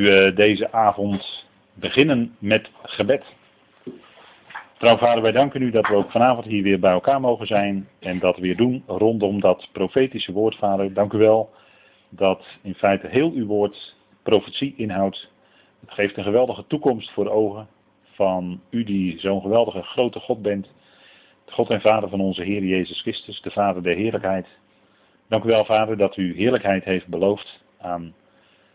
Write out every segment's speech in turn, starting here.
uh, deze avond beginnen met gebed. Trouw vader, wij danken u dat we ook vanavond hier weer bij elkaar mogen zijn en dat weer doen rondom dat profetische woord, vader. Dank u wel dat in feite heel uw woord profetie inhoudt. Het geeft een geweldige toekomst voor ogen van u die zo'n geweldige grote God bent. De God en Vader van onze Heer Jezus Christus, de Vader der heerlijkheid. Dank u wel, Vader, dat u heerlijkheid heeft beloofd aan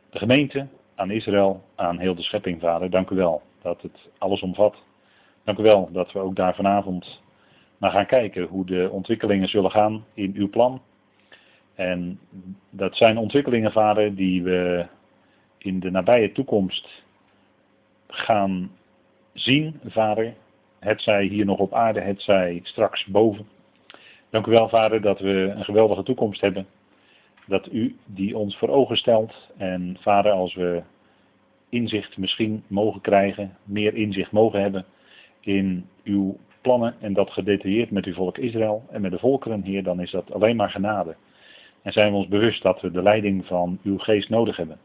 de gemeente, aan Israël, aan heel de schepping, Vader. Dank u wel dat het alles omvat. Dank u wel dat we ook daar vanavond naar gaan kijken hoe de ontwikkelingen zullen gaan in uw plan. En dat zijn ontwikkelingen, Vader, die we in de nabije toekomst gaan zien, Vader. Het zij hier nog op aarde, het zij straks boven. Dank u wel, Vader, dat we een geweldige toekomst hebben. Dat u die ons voor ogen stelt. En Vader, als we inzicht misschien mogen krijgen, meer inzicht mogen hebben in uw plannen en dat gedetailleerd met uw volk Israël en met de volkeren, Heer, dan is dat alleen maar genade. En zijn we ons bewust dat we de leiding van uw geest nodig hebben.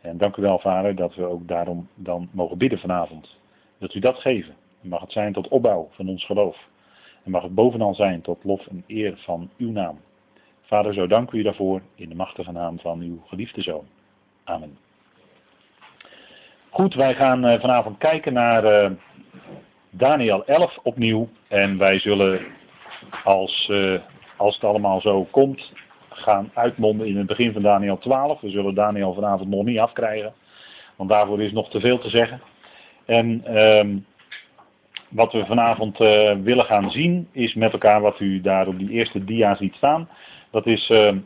En dank u wel, Vader, dat we ook daarom dan mogen bidden vanavond. Dat u dat geven. mag het zijn tot opbouw van ons geloof. En mag het bovenal zijn tot lof en eer van uw naam. Vader, zo dank u daarvoor in de machtige naam van uw geliefde zoon. Amen. Goed, wij gaan eh, vanavond kijken naar uh, Daniel 11 opnieuw. En wij zullen, als, uh, als het allemaal zo komt, gaan uitmonden in het begin van Daniel 12. We zullen Daniel vanavond nog niet afkrijgen, want daarvoor is nog te veel te zeggen. En ehm, wat we vanavond willen gaan zien is met elkaar wat u daar op die eerste dia ziet staan. Dat is uh,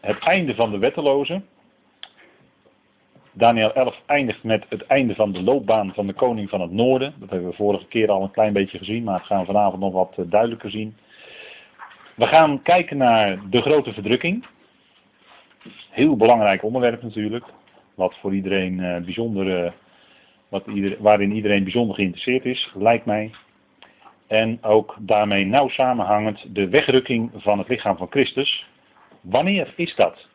het einde van de wetteloze. Daniel 11 eindigt met het einde van de loopbaan van de koning van het noorden. Dat hebben we vorige keer al een klein beetje gezien, maar dat gaan we vanavond nog wat uh, duidelijker zien. We gaan kijken naar de grote verdrukking. Heel belangrijk onderwerp natuurlijk. Wat voor iedereen bijzonder wat ieder, waarin iedereen bijzonder geïnteresseerd is, lijkt mij. En ook daarmee nauw samenhangend de wegrukking van het lichaam van Christus. Wanneer is dat?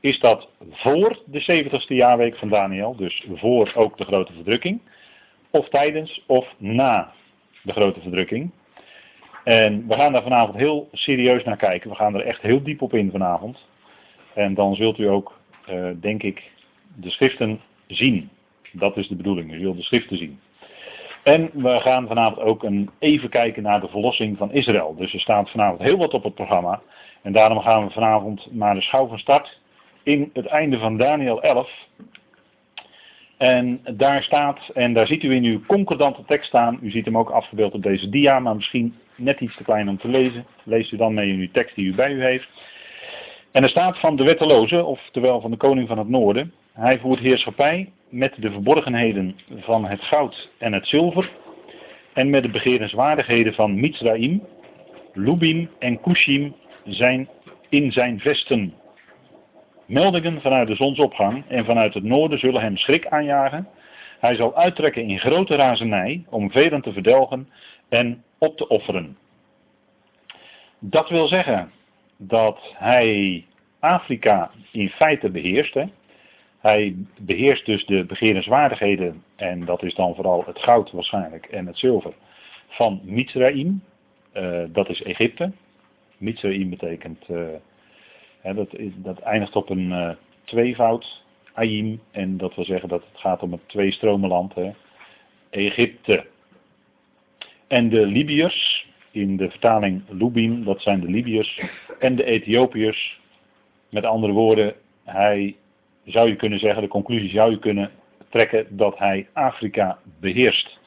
Is dat voor de 70ste jaarweek van Daniel, dus voor ook de grote verdrukking? Of tijdens of na de grote verdrukking? En we gaan daar vanavond heel serieus naar kijken. We gaan er echt heel diep op in vanavond. En dan zult u ook, uh, denk ik, de schriften zien. Dat is de bedoeling. U zult de schriften zien. En we gaan vanavond ook even kijken naar de verlossing van Israël. Dus er staat vanavond heel wat op het programma. En daarom gaan we vanavond maar de schouw van start in het einde van Daniel 11. En daar staat, en daar ziet u in uw concordante tekst staan, u ziet hem ook afgebeeld op deze dia, maar misschien net iets te klein om te lezen. Leest u dan mee in uw tekst die u bij u heeft. En er staat van de wetteloze, oftewel van de koning van het noorden, hij voert heerschappij met de verborgenheden van het goud en het zilver en met de begerenswaardigheden van Mitzraim, Lubim en Kushim zijn in zijn vesten. Meldingen vanuit de zonsopgang en vanuit het noorden zullen hem schrik aanjagen. Hij zal uittrekken in grote razernij om velen te verdelgen en op te offeren. Dat wil zeggen dat hij Afrika in feite beheerst. Hij beheerst dus de begerenswaardigheden, en dat is dan vooral het goud waarschijnlijk en het zilver, van Mizraim. Uh, dat is Egypte. Mizraim betekent, uh, hè, dat, is, dat eindigt op een uh, tweevoud, Aim, en dat wil zeggen dat het gaat om het tweestromenland, Egypte. En de Libiërs, in de vertaling Lubim, dat zijn de Libiërs, en de Ethiopiërs, met andere woorden, hij zou je kunnen zeggen, de conclusie zou je kunnen trekken dat hij Afrika beheerst.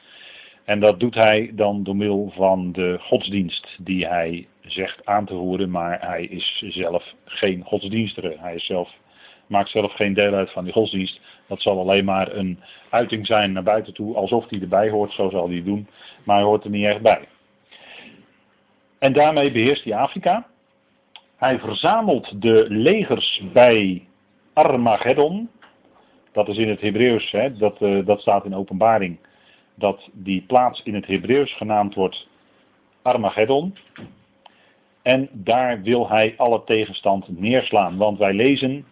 En dat doet hij dan door middel van de godsdienst die hij zegt aan te voeren, maar hij is zelf geen godsdienstere. Hij is zelf, maakt zelf geen deel uit van die godsdienst. Dat zal alleen maar een uiting zijn naar buiten toe, alsof hij erbij hoort, zo zal hij doen, maar hij hoort er niet echt bij. En daarmee beheerst hij Afrika. Hij verzamelt de legers bij Armageddon. Dat is in het Hebreeuws, hè, dat, uh, dat staat in openbaring. Dat die plaats in het Hebreeuws genaamd wordt Armageddon. En daar wil hij alle tegenstand neerslaan. Want wij lezen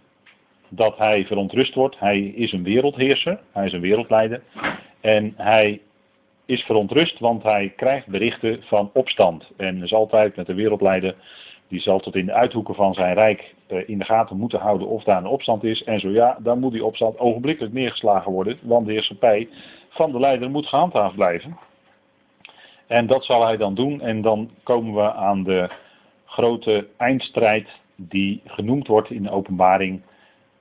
dat hij verontrust wordt. Hij is een wereldheerser, hij is een wereldleider. En hij is verontrust, want hij krijgt berichten van opstand. En is altijd met de wereldleider, die zal tot in de uithoeken van zijn rijk eh, in de gaten moeten houden of daar een opstand is. En zo ja, dan moet die opstand ogenblikkelijk neergeslagen worden, want de heerschappij van de leider moet gehandhaafd blijven. En dat zal hij dan doen en dan komen we aan de grote eindstrijd die genoemd wordt in de openbaring,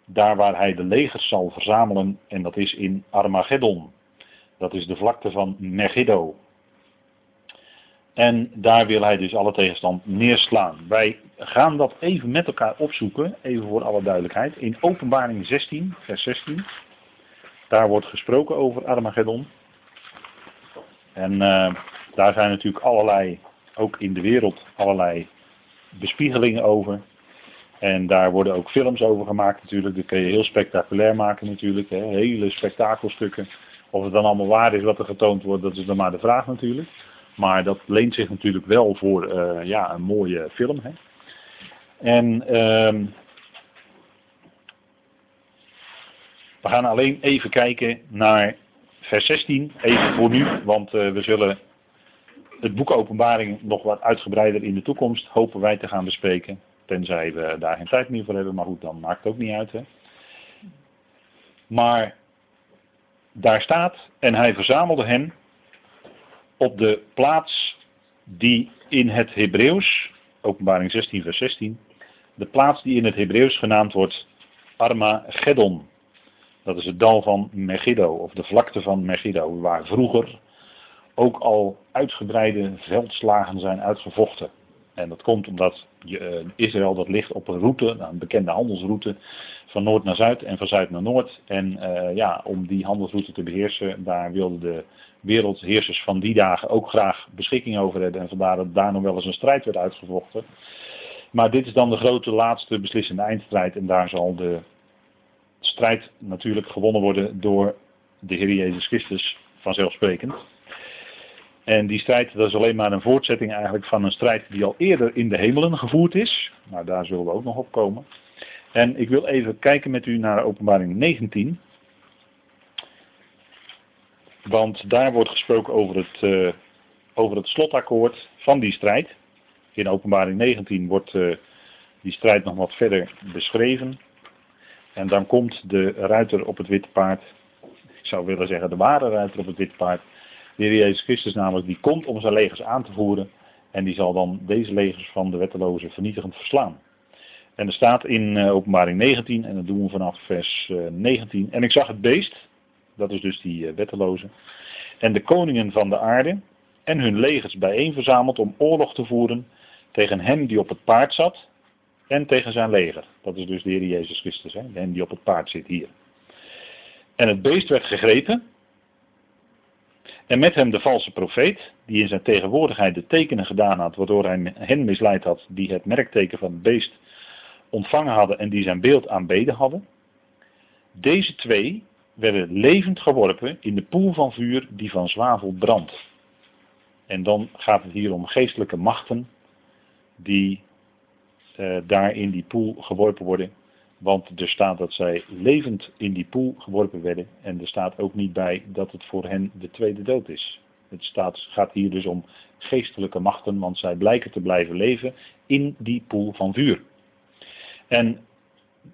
daar waar hij de legers zal verzamelen en dat is in Armageddon. Dat is de vlakte van Megiddo. En daar wil hij dus alle tegenstand neerslaan. Wij gaan dat even met elkaar opzoeken, even voor alle duidelijkheid. In Openbaring 16, vers 16. Daar wordt gesproken over Armageddon. En uh, daar zijn natuurlijk allerlei, ook in de wereld, allerlei bespiegelingen over. En daar worden ook films over gemaakt natuurlijk. Dat kun je heel spectaculair maken natuurlijk. Hè. Hele spektakelstukken. Of het dan allemaal waar is wat er getoond wordt, dat is dan maar de vraag natuurlijk. Maar dat leent zich natuurlijk wel voor uh, ja, een mooie film. Hè. En uh, we gaan alleen even kijken naar vers 16, even voor nu, want uh, we zullen het boek Openbaring nog wat uitgebreider in de toekomst hopen wij te gaan bespreken. Tenzij we daar geen tijd meer voor hebben, maar goed, dan maakt het ook niet uit. Hè. Maar daar staat, en hij verzamelde hen op de plaats die in het Hebreeuws, openbaring 16 vers 16, de plaats die in het Hebreeuws genaamd wordt Armageddon. Dat is het dal van Megiddo, of de vlakte van Megiddo, waar vroeger ook al uitgebreide veldslagen zijn uitgevochten. En dat komt omdat je, uh, Israël dat ligt op een route, nou, een bekende handelsroute, van noord naar zuid en van zuid naar noord. En uh, ja, om die handelsroute te beheersen, daar wilden de wereldheersers van die dagen ook graag beschikking over hebben. En vandaar dat daar nog wel eens een strijd werd uitgevochten. Maar dit is dan de grote laatste beslissende eindstrijd. En daar zal de strijd natuurlijk gewonnen worden door de Heer Jezus Christus vanzelfsprekend. En die strijd dat is alleen maar een voortzetting eigenlijk van een strijd die al eerder in de hemelen gevoerd is. Maar daar zullen we ook nog op komen. En ik wil even kijken met u naar openbaring 19. Want daar wordt gesproken over het, uh, over het slotakkoord van die strijd. In openbaring 19 wordt uh, die strijd nog wat verder beschreven. En dan komt de ruiter op het witte paard. Ik zou willen zeggen de ware ruiter op het witte paard. De Heer Jezus Christus namelijk, die komt om zijn legers aan te voeren. En die zal dan deze legers van de wettelozen vernietigend verslaan. En er staat in uh, openbaring 19, en dat doen we vanaf vers uh, 19. En ik zag het beest, dat is dus die uh, wetteloze, en de koningen van de aarde en hun legers bijeen verzameld om oorlog te voeren tegen hem die op het paard zat en tegen zijn leger. Dat is dus de Heer Jezus Christus, hè? hem die op het paard zit hier. En het beest werd gegrepen en met hem de valse profeet, die in zijn tegenwoordigheid de tekenen gedaan had, waardoor hij hen misleid had, die het merkteken van het beest ontvangen hadden en die zijn beeld aanbeden hadden. Deze twee werden levend geworpen in de poel van vuur die van zwavel brandt. En dan gaat het hier om geestelijke machten die daar in die poel geworpen worden. Want er staat dat zij levend in die poel geworpen werden. En er staat ook niet bij dat het voor hen de tweede dood is. Het staat, gaat hier dus om geestelijke machten, want zij blijken te blijven leven in die poel van vuur. En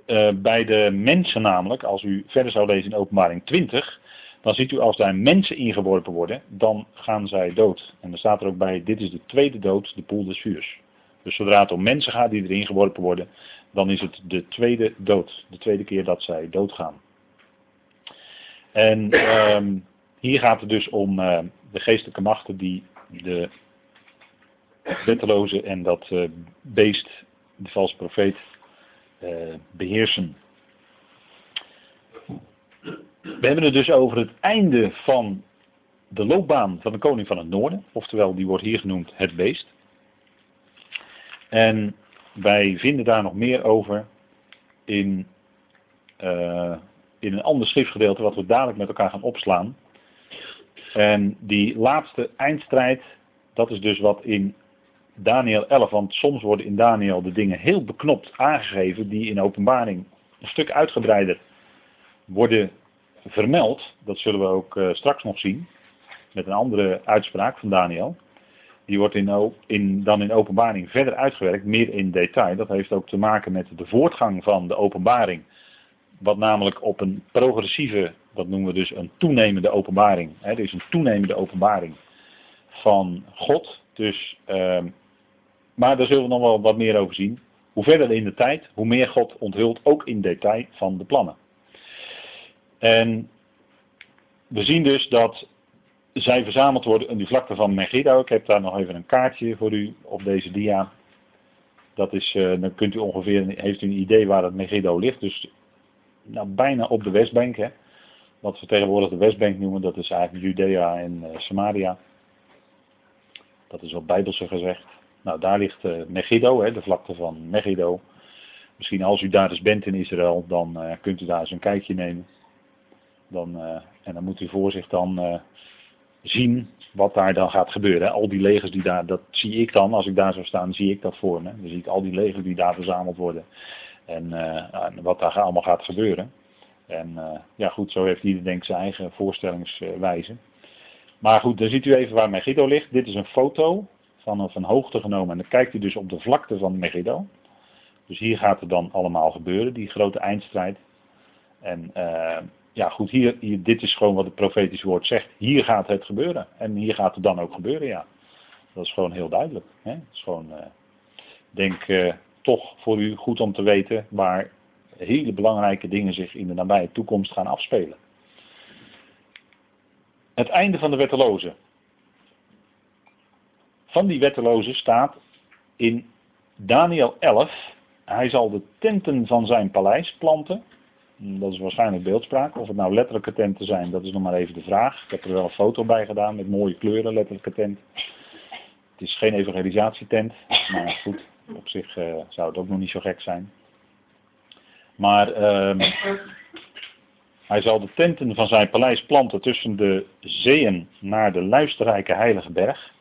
uh, bij de mensen namelijk, als u verder zou lezen in openbaring 20, dan ziet u als daar mensen ingeworpen worden, dan gaan zij dood. En dan staat er ook bij, dit is de tweede dood, de poel des vuurs. Dus zodra het om mensen gaat die erin geworpen worden, dan is het de tweede dood. De tweede keer dat zij doodgaan. En um, hier gaat het dus om uh, de geestelijke machten die de wetteloze en dat uh, beest, de valse profeet, uh, beheersen. We hebben het dus over het einde van de loopbaan van de koning van het noorden. Oftewel, die wordt hier genoemd het beest. En wij vinden daar nog meer over in, uh, in een ander schriftgedeelte wat we dadelijk met elkaar gaan opslaan. En die laatste eindstrijd, dat is dus wat in Daniel 11, want soms worden in Daniel de dingen heel beknopt aangegeven die in openbaring een stuk uitgebreider worden vermeld. Dat zullen we ook eh, straks nog zien. Met een andere uitspraak van Daniel. Die wordt in, dan in openbaring verder uitgewerkt, meer in detail. Dat heeft ook te maken met de voortgang van de openbaring. Wat namelijk op een progressieve, dat noemen we dus een toenemende openbaring. Hè, er is een toenemende openbaring van God. Dus, uh, maar daar zullen we nog wel wat meer over zien. Hoe verder in de tijd, hoe meer God onthult, ook in detail van de plannen. En we zien dus dat zij verzameld worden in die vlakte van Megiddo. Ik heb daar nog even een kaartje voor u op deze dia. Dat is, uh, dan kunt u ongeveer, heeft u een idee waar het Megiddo ligt. Dus nou, bijna op de Westbank. Hè. Wat we tegenwoordig de Westbank noemen, dat is eigenlijk Judea en uh, Samaria. Dat is op Bijbelse gezegd. Nou, daar ligt uh, Megiddo, hè, de vlakte van Megiddo. Misschien als u daar eens bent in Israël, dan kunt u daar eens een kijkje nemen. Dan, en dan moet u voor zich dan zien wat daar dan gaat gebeuren. Al die legers die daar, dat zie ik dan, als ik daar zou staan, zie ik dat voor me. Dan zie ik al die legers die daar verzameld worden. En, en wat daar allemaal gaat gebeuren. En ja goed, zo heeft ieder denk ik zijn eigen voorstellingswijze. Maar goed, dan ziet u even waar Megiddo ligt. Dit is een foto vanaf een hoogte genomen. En dan kijkt u dus op de vlakte van Megiddo. Dus hier gaat het dan allemaal gebeuren, die grote eindstrijd. En uh, ja, goed, hier, dit is gewoon wat het profetisch woord zegt. Hier gaat het gebeuren. En hier gaat het dan ook gebeuren, ja. Dat is gewoon heel duidelijk. Hè? Het is gewoon, uh, denk uh, toch voor u goed om te weten waar hele belangrijke dingen zich in de nabije toekomst gaan afspelen. Het einde van de wetteloze. Van die wetteloze staat in Daniel 11. Hij zal de tenten van zijn paleis planten. Dat is waarschijnlijk beeldspraak. Of het nou letterlijke tenten zijn, dat is nog maar even de vraag. Ik heb er wel een foto bij gedaan met mooie kleuren, letterlijke tent. Het is geen evangelisatietent, maar goed, op zich uh, zou het ook nog niet zo gek zijn. Maar uh, hij zal de tenten van zijn paleis planten tussen de zeeën naar de luisterrijke heilige berg.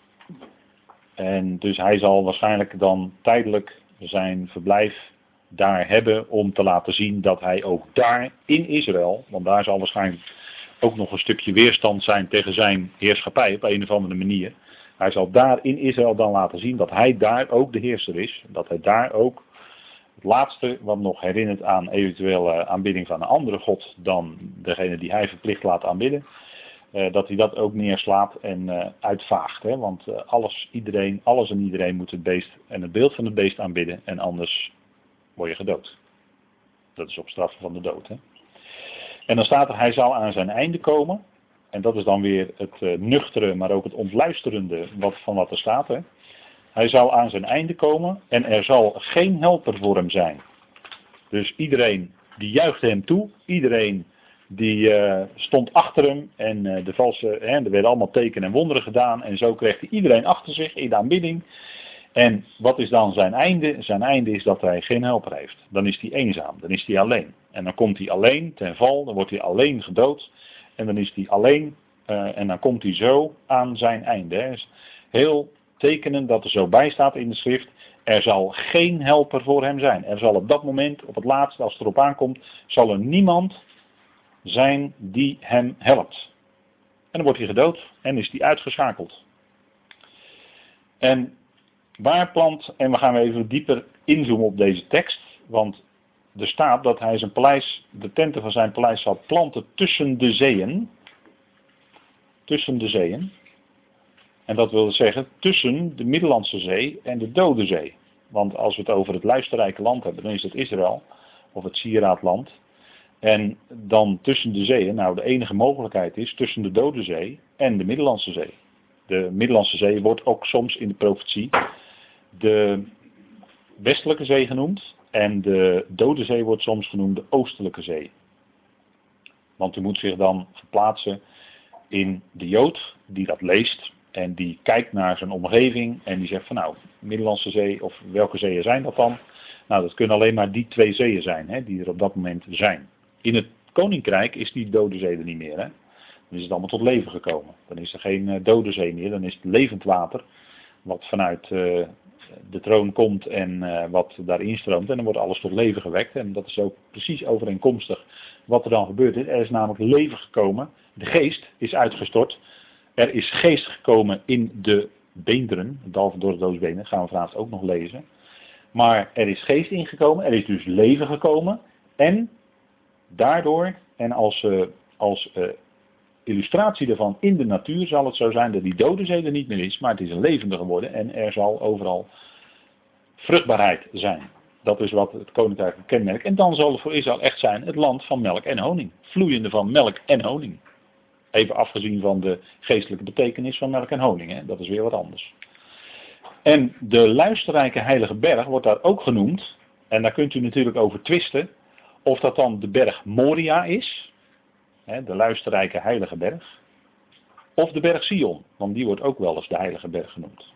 En dus hij zal waarschijnlijk dan tijdelijk zijn verblijf daar hebben om te laten zien dat hij ook daar in Israël, want daar zal waarschijnlijk ook nog een stukje weerstand zijn tegen zijn heerschappij op een of andere manier. Hij zal daar in Israël dan laten zien dat hij daar ook de heerser is. Dat hij daar ook het laatste wat nog herinnert aan eventuele aanbidding van een andere God dan degene die hij verplicht laat aanbidden. Uh, dat hij dat ook neerslaat en uh, uitvaagt. Hè? Want uh, alles, iedereen, alles en iedereen moet het beest en het beeld van het beest aanbidden. En anders word je gedood. Dat is op straf van de dood. Hè? En dan staat er, hij zal aan zijn einde komen. En dat is dan weer het nuchtere, maar ook het ontluisterende wat, van wat er staat. Hij zal aan zijn einde komen en er zal geen helper voor hem zijn. Dus iedereen die juichte hem toe, iedereen die uh, stond achter hem en uh, de valse, hè, er werden allemaal tekenen en wonderen gedaan en zo kreeg hij iedereen achter zich in de aanbidding. En wat is dan zijn einde? Zijn einde is dat hij geen helper heeft. Dan is hij eenzaam, dan is hij alleen. En dan komt hij alleen ten val, dan wordt hij alleen gedood en dan is hij alleen uh, en dan komt hij zo aan zijn einde. Hè. Heel tekenen dat er zo bij staat in de schrift. Er zal geen helper voor hem zijn. Er zal op dat moment, op het laatste, als het erop aankomt, zal er niemand zijn die hem helpt. En dan wordt hij gedood en is hij uitgeschakeld. En waar plant, en we gaan even dieper inzoomen op deze tekst, want er staat dat hij zijn paleis, de tenten van zijn paleis zal planten tussen de zeeën. Tussen de zeeën. En dat wil zeggen tussen de Middellandse Zee en de Dode Zee. Want als we het over het luisterrijke land hebben, dan is het Israël, of het sieraadland. En dan tussen de zeeën, nou de enige mogelijkheid is tussen de Dode Zee en de Middellandse Zee. De Middellandse Zee wordt ook soms in de profetie de Westelijke Zee genoemd. En de Dode Zee wordt soms genoemd de Oostelijke Zee. Want u moet zich dan verplaatsen in de Jood die dat leest. En die kijkt naar zijn omgeving en die zegt van nou, Middellandse Zee of welke zeeën zijn dat dan? Nou, dat kunnen alleen maar die twee zeeën zijn hè, die er op dat moment zijn. In het koninkrijk is die dode zee er niet meer. Hè? Dan is het allemaal tot leven gekomen. Dan is er geen uh, dode zee meer, dan is het levend water. Wat vanuit uh, de troon komt en wat daarin stroomt. En dan wordt alles tot leven gewekt. En dat is ook precies overeenkomstig wat er dan gebeurd is. Er is namelijk leven gekomen. De geest is uitgestort. Er is geest gekomen in de beenderen. Behalve door de doosbenen. Gaan we vanavond ook nog lezen. Maar er is geest ingekomen. Er is dus leven gekomen. En daardoor, en als, uh, als uh, illustratie daarvan in de natuur zal het zo zijn dat die dode zee er niet meer is, maar het is een levende geworden en er zal overal vruchtbaarheid zijn. Dat is wat het koninkrijk kenmerkt. En dan zal het voor Israël echt zijn het land van melk en honing. Vloeiende van melk en honing. Even afgezien van de geestelijke betekenis van melk en honing. Hè? Dat is weer wat anders. En de luisterrijke heilige berg wordt daar ook genoemd. En daar kunt u natuurlijk over twisten. Of dat dan de berg Moria is. De luisterrijke heilige berg. Of de berg Sion. Want die wordt ook wel eens de heilige berg genoemd.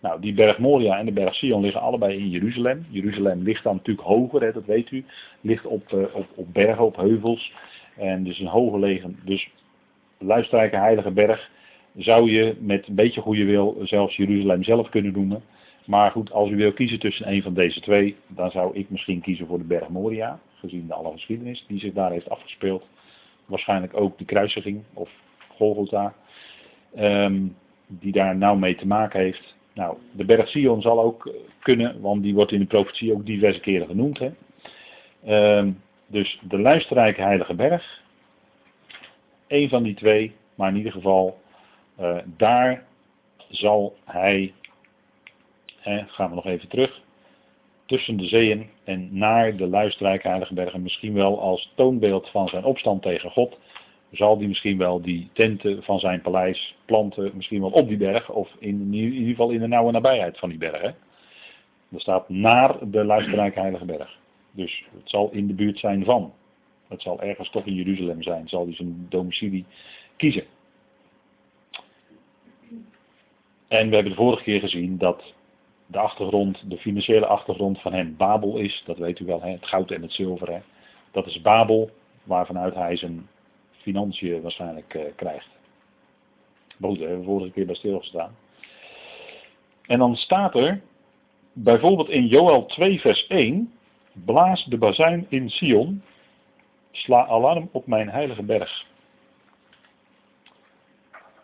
Nou, die berg Moria en de berg Sion liggen allebei in Jeruzalem. Jeruzalem ligt dan natuurlijk hoger, hè, dat weet u. Ligt op, uh, op, op bergen, op heuvels. En dus een hoger liggen. Dus luisterrijke heilige berg zou je met een beetje goede wil zelfs Jeruzalem zelf kunnen noemen. Maar goed, als u wil kiezen tussen een van deze twee, dan zou ik misschien kiezen voor de berg Moria. Gezien de alle geschiedenis die zich daar heeft afgespeeld. Waarschijnlijk ook de kruisiging of Golgotha. Um, die daar nauw mee te maken heeft. Nou, de berg Sion zal ook kunnen, want die wordt in de profetie ook diverse keren genoemd. Hè? Um, dus de luisterrijke heilige berg. Eén van die twee, maar in ieder geval, uh, daar zal hij, hè, gaan we nog even terug, tussen de zeeën en naar de luisterrijke heilige bergen, misschien wel als toonbeeld van zijn opstand tegen God, zal die misschien wel die tenten van zijn paleis planten, misschien wel op die berg, of in, in ieder geval in de nauwe nabijheid van die berg. Hè. Er staat naar de luisterrijke heilige berg. Dus het zal in de buurt zijn van. Het zal ergens toch in Jeruzalem zijn, zal hij zijn domicilie kiezen. En we hebben de vorige keer gezien dat de achtergrond, de financiële achtergrond van hem Babel is. Dat weet u wel, hè? het goud en het zilver. Hè? Dat is Babel, waarvanuit hij zijn financiën waarschijnlijk uh, krijgt. Maar daar hebben we vorige keer bij stilgestaan. En dan staat er, bijvoorbeeld in Joel 2 vers 1, blaas de bazuin in Sion, sla alarm op mijn heilige berg.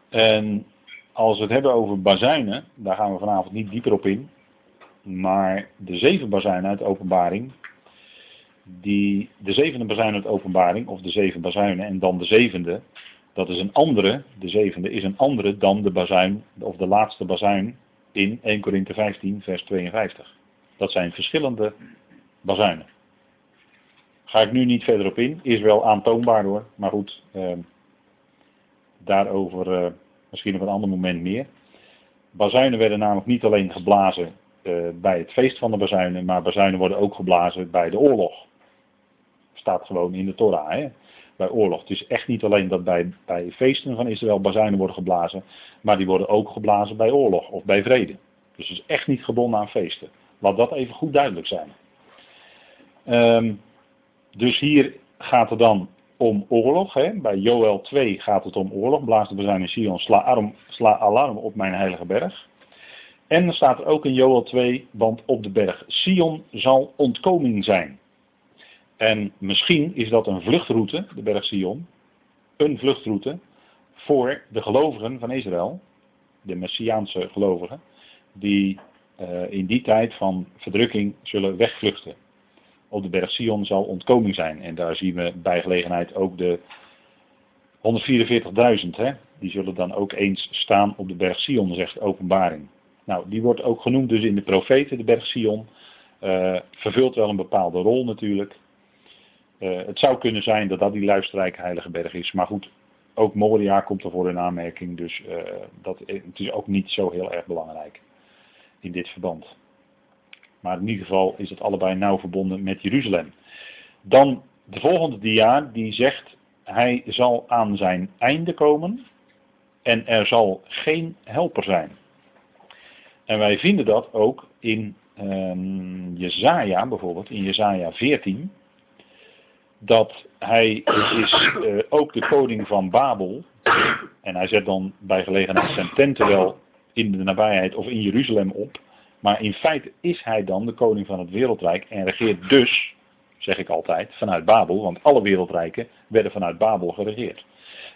En als we het hebben over bazuinen, daar gaan we vanavond niet dieper op in. Maar de zeven bazuinen uit openbaring, die, de zevende bazuin uit openbaring, of de zeven bazuinen en dan de zevende, dat is een andere, de zevende is een andere dan de bazuin, of de laatste bazuin in 1 Korinthe 15 vers 52. Dat zijn verschillende bazuinen. Ga ik nu niet verder op in, is wel aantoonbaar hoor, maar goed, eh, daarover eh, misschien op een ander moment meer. Bazuinen werden namelijk niet alleen geblazen uh, bij het feest van de bazuinen, maar bazuinen worden ook geblazen bij de oorlog. Staat gewoon in de Torah, hè? bij oorlog. Het is echt niet alleen dat bij, bij feesten van Israël bazuinen worden geblazen, maar die worden ook geblazen bij oorlog of bij vrede. Dus het is echt niet gebonden aan feesten. Laat dat even goed duidelijk zijn. Um, dus hier gaat het dan om oorlog. Hè. Bij Joel 2 gaat het om oorlog. Blaas de bezuin in Sion, sla, arm, sla alarm op mijn heilige berg. En er staat er ook in Joel 2, want op de berg Sion zal ontkoming zijn. En misschien is dat een vluchtroute, de berg Sion, een vluchtroute voor de gelovigen van Israël, de Messiaanse gelovigen, die uh, in die tijd van verdrukking zullen wegvluchten op de berg Sion zal ontkoming zijn. En daar zien we bij gelegenheid ook de 144.000. Die zullen dan ook eens staan op de berg Sion, zegt openbaring. Nou, die wordt ook genoemd dus in de profeten, de berg Sion. Uh, vervult wel een bepaalde rol natuurlijk. Uh, het zou kunnen zijn dat dat die luisterrijke heilige berg is. Maar goed, ook Moria komt ervoor in aanmerking. Dus uh, dat, het is ook niet zo heel erg belangrijk in dit verband. Maar in ieder geval is het allebei nauw verbonden met Jeruzalem. Dan de volgende dia die zegt, hij zal aan zijn einde komen en er zal geen helper zijn. En wij vinden dat ook in um, Jezaja bijvoorbeeld, in Jezaja 14, dat hij is uh, ook de koning van Babel. En hij zet dan bij gelegenheid zijn tenten wel in de nabijheid of in Jeruzalem op. Maar in feite is hij dan de koning van het wereldrijk en regeert dus, zeg ik altijd, vanuit Babel. Want alle wereldrijken werden vanuit Babel geregeerd.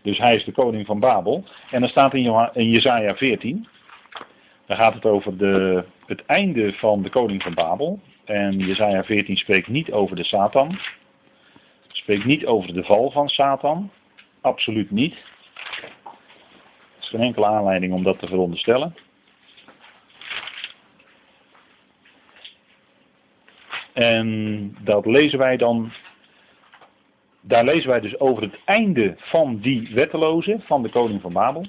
Dus hij is de koning van Babel. En dan staat in, Jezaja 14, daar gaat het over de, het einde van de koning van Babel. En Jezaja 14 spreekt niet over de Satan. Spreekt niet over de val van Satan. Absoluut niet. Er is geen enkele aanleiding om dat te veronderstellen. En dat lezen wij dan. Daar lezen wij dus over het einde van die wetteloze, van de koning van Babel.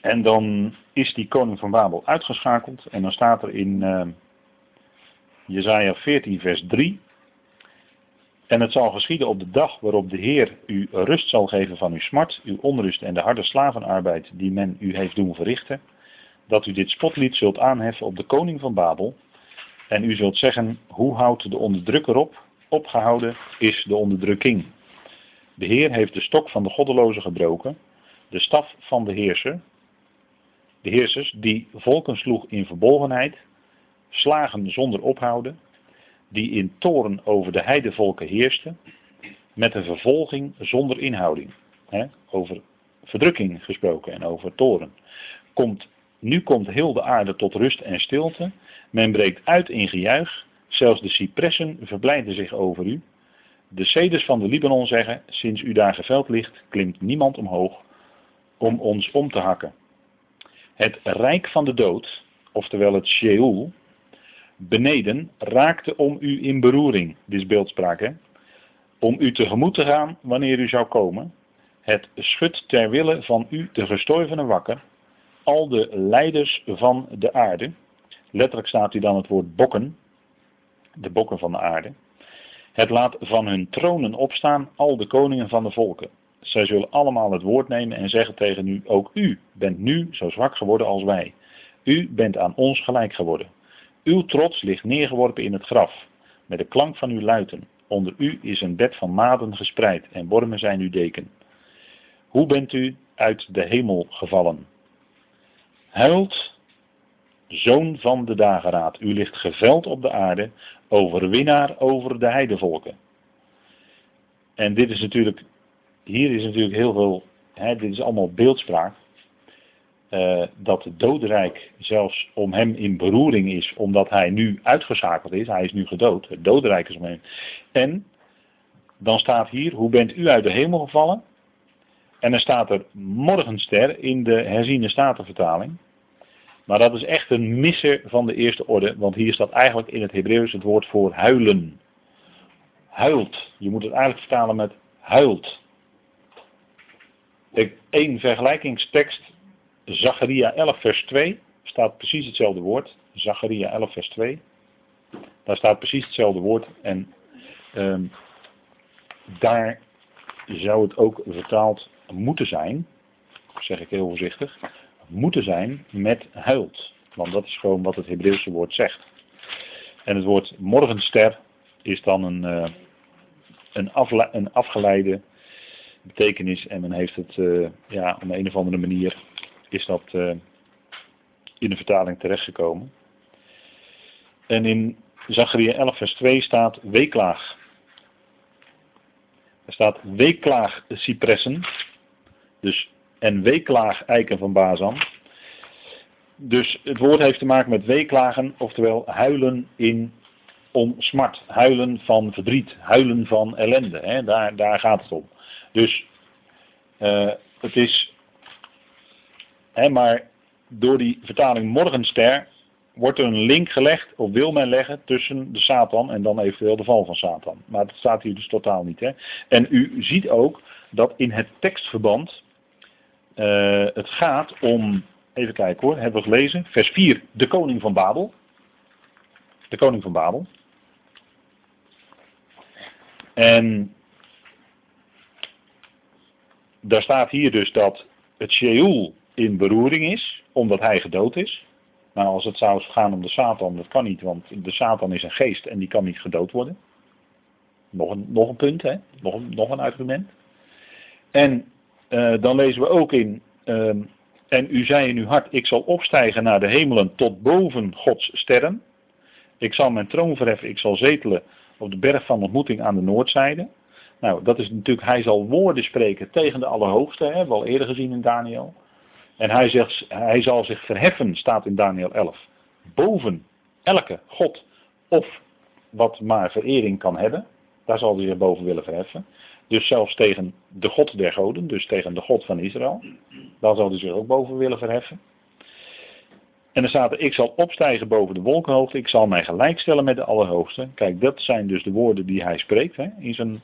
En dan is die koning van Babel uitgeschakeld. En dan staat er in uh, Jezaja 14 vers 3. En het zal geschieden op de dag waarop de Heer u rust zal geven van uw smart, uw onrust en de harde slavenarbeid die men u heeft doen verrichten. Dat u dit spotlied zult aanheffen op de koning van Babel. En u zult zeggen, hoe houdt de onderdrukker op? Opgehouden is de onderdrukking. De Heer heeft de stok van de goddeloze gebroken, de staf van de heerser, de heersers die volken sloeg in verbolgenheid, slagen zonder ophouden, die in toren over de heidevolken heersten, met een vervolging zonder inhouding. over verdrukking gesproken en over toren. Komt, nu komt heel de aarde tot rust en stilte. Men breekt uit in gejuich. Zelfs de cipressen verblijden zich over u. De ceders van de Libanon zeggen, sinds u daar geveld ligt, klimt niemand omhoog om ons om te hakken. Het rijk van de dood, oftewel het Sheol, beneden raakte om u in beroering. Dit is beeldspraak, hè? Om u tegemoet te gaan wanneer u zou komen. Het schudt ter wille van u de gestorvene wakker. Al de leiders van de aarde. Letterlijk staat hier dan het woord bokken. De bokken van de aarde. Het laat van hun tronen opstaan al de koningen van de volken. Zij zullen allemaal het woord nemen en zeggen tegen u, ook u bent nu zo zwak geworden als wij. U bent aan ons gelijk geworden. Uw trots ligt neergeworpen in het graf, met de klank van uw luiten. Onder u is een bed van maden gespreid en wormen zijn uw deken. Hoe bent u uit de hemel gevallen? Huilt, zoon van de dageraad, u ligt geveld op de aarde, overwinnaar over de heidevolken. En dit is natuurlijk hier is natuurlijk heel veel, hè, dit is allemaal beeldspraak. Uh, dat het dodenrijk zelfs om hem in beroering is, omdat hij nu uitgeschakeld is. Hij is nu gedood. Het dodenrijk is om hem. En dan staat hier, hoe bent u uit de hemel gevallen? En dan staat er morgenster in de herziene statenvertaling. Maar dat is echt een misser van de eerste orde, want hier staat eigenlijk in het Hebreeuws het woord voor huilen. Huilt. Je moet het eigenlijk vertalen met huilt. Eén vergelijkingstekst, Zacharia 11 vers 2, staat precies hetzelfde woord. Zacharia 11 vers 2. Daar staat precies hetzelfde woord. En ehm, daar zou het ook vertaald moeten zijn, zeg ik heel voorzichtig, moeten zijn met huilt. Want dat is gewoon wat het Hebreeuwse woord zegt. En het woord morgenster is dan een, uh, een, een afgeleide betekenis en men heeft het uh, ja, op een of andere manier is dat uh, in de vertaling terechtgekomen. En in Zacharia 11 vers 2 staat weeklaag. Er staat weeklaag cipressen. Dus en weeklaag eiken van Bazan. Dus het woord heeft te maken met weeklagen, oftewel huilen in om smart, huilen van verdriet, huilen van ellende. Hè? Daar, daar gaat het om. Dus uh, het is, maar door die vertaling morgenster wordt er een link gelegd, of wil men leggen, tussen de Satan en dan eventueel de val van Satan. Maar dat staat hier dus totaal niet. Hè? En u ziet ook dat in het tekstverband uh, het gaat om, even kijken hoor, hebben we gelezen, vers 4, de koning van Babel. De koning van Babel. En daar staat hier dus dat het Sheol in beroering is, omdat hij gedood is. Nou, als het zou gaan om de Satan, dat kan niet, want de Satan is een geest en die kan niet gedood worden. Nog een, nog een punt, hè? Nog, een, nog een argument. En uh, dan lezen we ook in, uh, en u zei in uw hart, ik zal opstijgen naar de hemelen tot boven Gods sterren. Ik zal mijn troon verheffen, ik zal zetelen op de berg van ontmoeting aan de noordzijde. Nou, dat is natuurlijk, hij zal woorden spreken tegen de Allerhoogste, hè, hebben we al eerder gezien in Daniel. En hij, zegt, hij zal zich verheffen, staat in Daniel 11, boven elke God of wat maar verering kan hebben. Daar zal hij zich boven willen verheffen. Dus zelfs tegen de God der goden, dus tegen de God van Israël. Daar zal hij zich ook boven willen verheffen. En dan staat er, ik zal opstijgen boven de wolkenhoogte, ik zal mij gelijkstellen met de Allerhoogste. Kijk, dat zijn dus de woorden die hij spreekt hè, in zijn,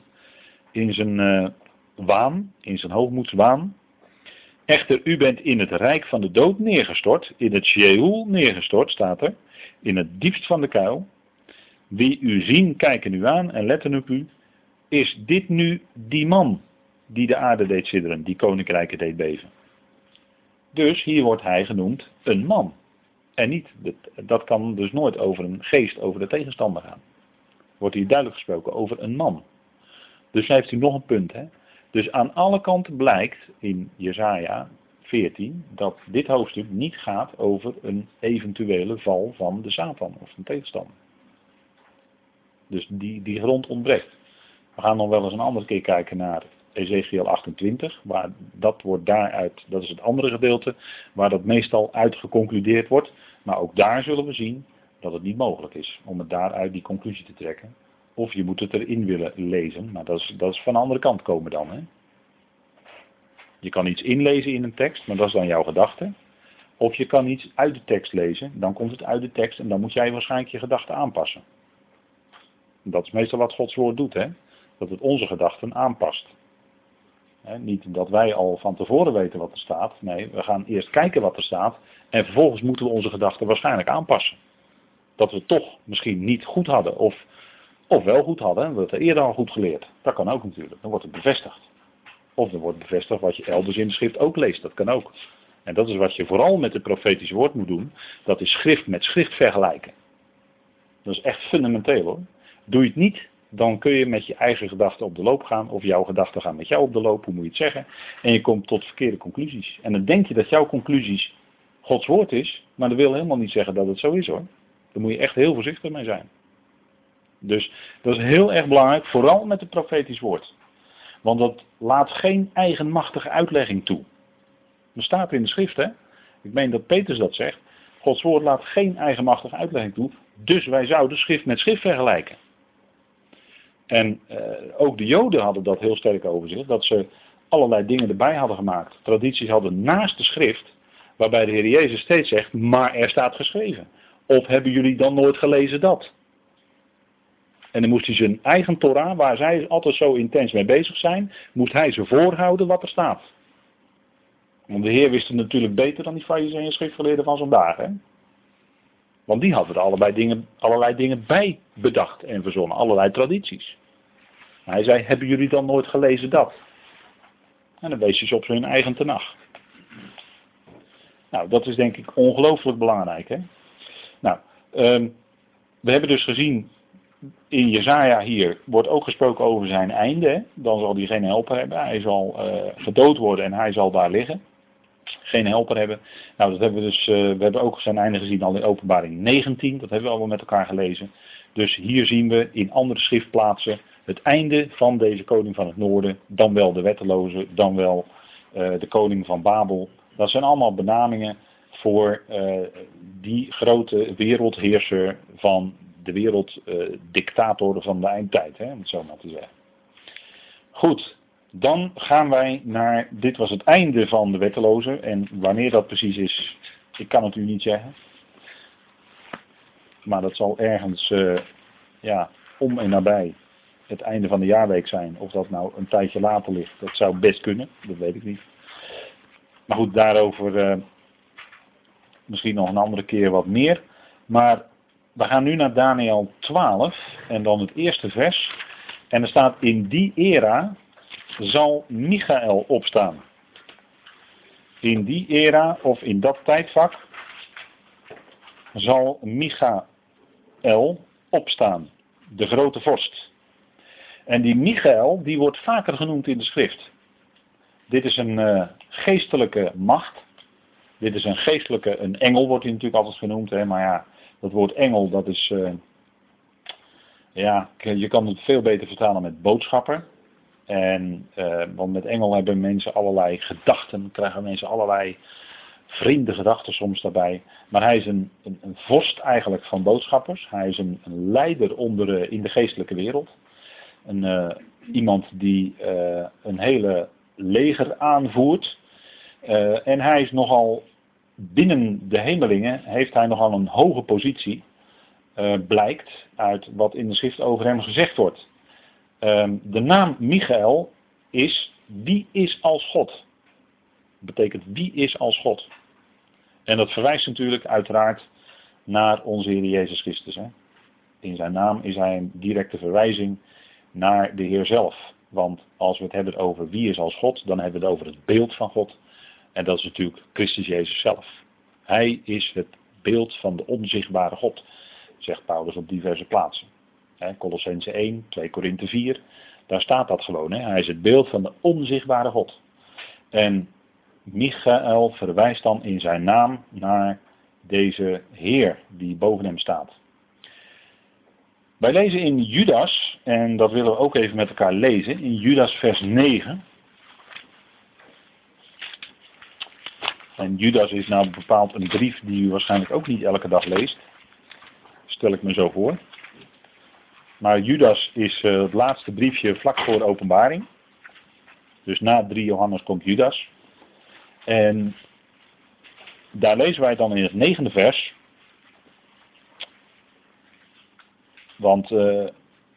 in zijn uh, waan, in zijn hoogmoedswaan. Echter, u bent in het rijk van de dood neergestort, in het Sheol neergestort, staat er, in het diepst van de kuil. Wie u zien, kijken u aan en letten op u. Is dit nu die man die de aarde deed sidderen, die koninkrijken deed beven? Dus hier wordt hij genoemd een man. En niet, dat kan dus nooit over een geest, over de tegenstander gaan. Wordt hier duidelijk gesproken over een man. Dus heeft u nog een punt. Hè? Dus aan alle kanten blijkt in Jesaja 14 dat dit hoofdstuk niet gaat over een eventuele val van de Satan of een tegenstander. Dus die, die grond ontbreekt. We gaan nog wel eens een andere keer kijken naar Ezekiel 28, waar dat wordt daaruit, dat is het andere gedeelte, waar dat meestal uitgeconcludeerd wordt. Maar ook daar zullen we zien dat het niet mogelijk is om het daaruit die conclusie te trekken. Of je moet het erin willen lezen, maar dat is, dat is van de andere kant komen dan. Hè? Je kan iets inlezen in een tekst, maar dat is dan jouw gedachte. Of je kan iets uit de tekst lezen, dan komt het uit de tekst en dan moet jij waarschijnlijk je gedachten aanpassen. Dat is meestal wat Gods woord doet, hè? dat het onze gedachten aanpast. niet dat wij al van tevoren weten wat er staat. Nee, we gaan eerst kijken wat er staat. En vervolgens moeten we onze gedachten waarschijnlijk aanpassen. Dat we toch misschien niet goed hadden. Of, of wel goed hadden. En we het eerder al goed geleerd. Dat kan ook natuurlijk. Dan wordt het bevestigd. Of er wordt bevestigd wat je elders in de schrift ook leest. Dat kan ook. En dat is wat je vooral met het profetische woord moet doen. Dat is schrift met schrift vergelijken. Dat is echt fundamenteel hoor. Doe je het niet, dan kun je met je eigen gedachten op de loop gaan. Of jouw gedachten gaan met jou op de loop, hoe moet je het zeggen. En je komt tot verkeerde conclusies. En dan denk je dat jouw conclusies Gods woord is. Maar dat wil helemaal niet zeggen dat het zo is hoor. Daar moet je echt heel voorzichtig mee zijn. Dus dat is heel erg belangrijk, vooral met het profetisch woord. Want dat laat geen eigenmachtige uitlegging toe. Dat staat in de schrift hè. Ik meen dat Petrus dat zegt. Gods woord laat geen eigenmachtige uitlegging toe. Dus wij zouden schrift met schrift vergelijken. En uh, ook de Joden hadden dat heel sterk over zich, dat ze allerlei dingen erbij hadden gemaakt. Tradities hadden naast de schrift, waarbij de Heer Jezus steeds zegt, maar er staat geschreven. Of hebben jullie dan nooit gelezen dat? En dan moest hij zijn eigen Torah, waar zij altijd zo intens mee bezig zijn, moest hij ze voorhouden wat er staat. Want de Heer wist het natuurlijk beter dan die fariseeën en schriftgeleerden van vandaag. Hè? Want die hadden er allerlei dingen, allerlei dingen bij bedacht en verzonnen, allerlei tradities. hij zei, hebben jullie dan nooit gelezen dat? En dan wees je ze op hun eigen tenag. Nou, dat is denk ik ongelooflijk belangrijk. Hè? Nou, um, we hebben dus gezien, in Jezaja hier wordt ook gesproken over zijn einde. Dan zal hij geen helper hebben. Hij zal uh, gedood worden en hij zal daar liggen geen helper hebben. Nou, dat hebben we dus, uh, we hebben ook zijn einde gezien al in openbaring 19, dat hebben we allemaal met elkaar gelezen. Dus hier zien we in andere schriftplaatsen het einde van deze koning van het noorden, dan wel de wetteloze, dan wel uh, de koning van Babel. Dat zijn allemaal benamingen voor die grote wereldheerser van de werelddictator van de eindtijd, hè, om het zo maar te zeggen. Goed, dan gaan wij naar, dit was het einde van de wetteloze. En wanneer dat precies is, ik kan het u niet zeggen. Maar dat zal ergens, uh, ja, om en nabij het einde van de jaarweek zijn. Of dat nou een tijdje later ligt, dat zou best kunnen. Dat weet ik niet. Maar goed, daarover uh, misschien nog een andere keer wat meer. Maar we gaan nu naar Daniel 12 en dan het eerste vers. En er staat in die era, zal Michael opstaan. In die era of in dat tijdvak zal Michael opstaan, de grote vorst. En die Michael, die wordt vaker genoemd in de schrift. Dit is een uh, geestelijke macht. Dit is een geestelijke, een engel wordt hij natuurlijk altijd genoemd. Hè? Maar ja, dat woord engel, dat is, uh, ja, je kan het veel beter vertalen met boodschapper. En, uh, want met engel hebben mensen allerlei gedachten, krijgen mensen allerlei vreemde gedachten soms daarbij. Maar hij is een, een, een vorst eigenlijk van boodschappers. Hij is een, leider onder, in de geestelijke wereld. Een, uh, iemand die een hele leger aanvoert. En hij is nogal binnen de hemelingen, heeft hij nogal een hoge positie. blijkt uit wat in de schrift over hem gezegd wordt. Ehm, de naam Michael is wie is als God. Dat betekent wie is als God. En dat verwijst natuurlijk uiteraard naar onze Heer Jezus Christus. Hè? In zijn naam is hij een directe verwijzing naar de Heer zelf. Want als we het hebben over wie is als God, dan hebben we het over het beeld van God. En dat is natuurlijk Christus Jezus zelf. Hij is het beeld van de onzichtbare God, zegt Paulus op diverse plaatsen. Colossense 1, 2 Korinthe 4, daar staat dat gewoon. Hij is het beeld van de onzichtbare God. En Michael verwijst dan in zijn naam naar deze Heer die boven hem staat. Wij lezen in Judas, en dat willen we ook even met elkaar lezen, in Judas vers 9. En Judas is nou bepaald een brief die u waarschijnlijk ook niet elke dag leest. Stel ik me zo voor. Maar Judas is uh, het laatste briefje vlak voor de openbaring. Dus na 3 Johannes komt Judas. En daar lezen wij dan in het negende vers. Want uh,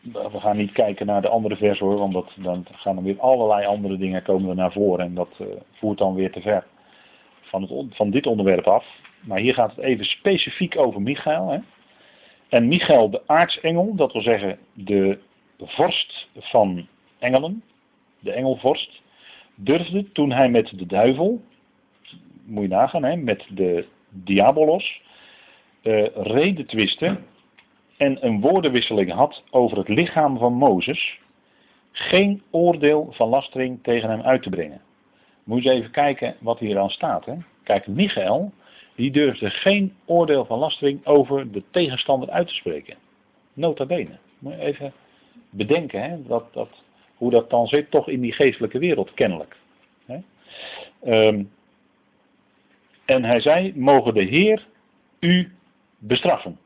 we gaan niet kijken naar de andere vers hoor, want dat, dan gaan er weer allerlei andere dingen komen er naar voren. En dat uh, voert dan weer te ver van, dit onderwerp af. Maar hier gaat het even specifiek over Michael. Hè. En Michael, de aartsengel, dat wil zeggen de vorst van engelen, de engelvorst, durfde toen hij met de duivel, moet je nagaan, hè, met de diabolos, uh, reden twisten en een woordenwisseling had over het lichaam van Mozes, geen oordeel van lastering tegen hem uit te brengen. Moet je even kijken wat hier aan staat. Hè? Kijk, Michael, die durfde geen oordeel van lastering over de tegenstander uit te spreken. Nota bene. Moet je even bedenken hè, dat, dat, hoe dat dan zit, toch in die geestelijke wereld kennelijk. Hè. Um, en hij zei, mogen de Heer u bestraffen.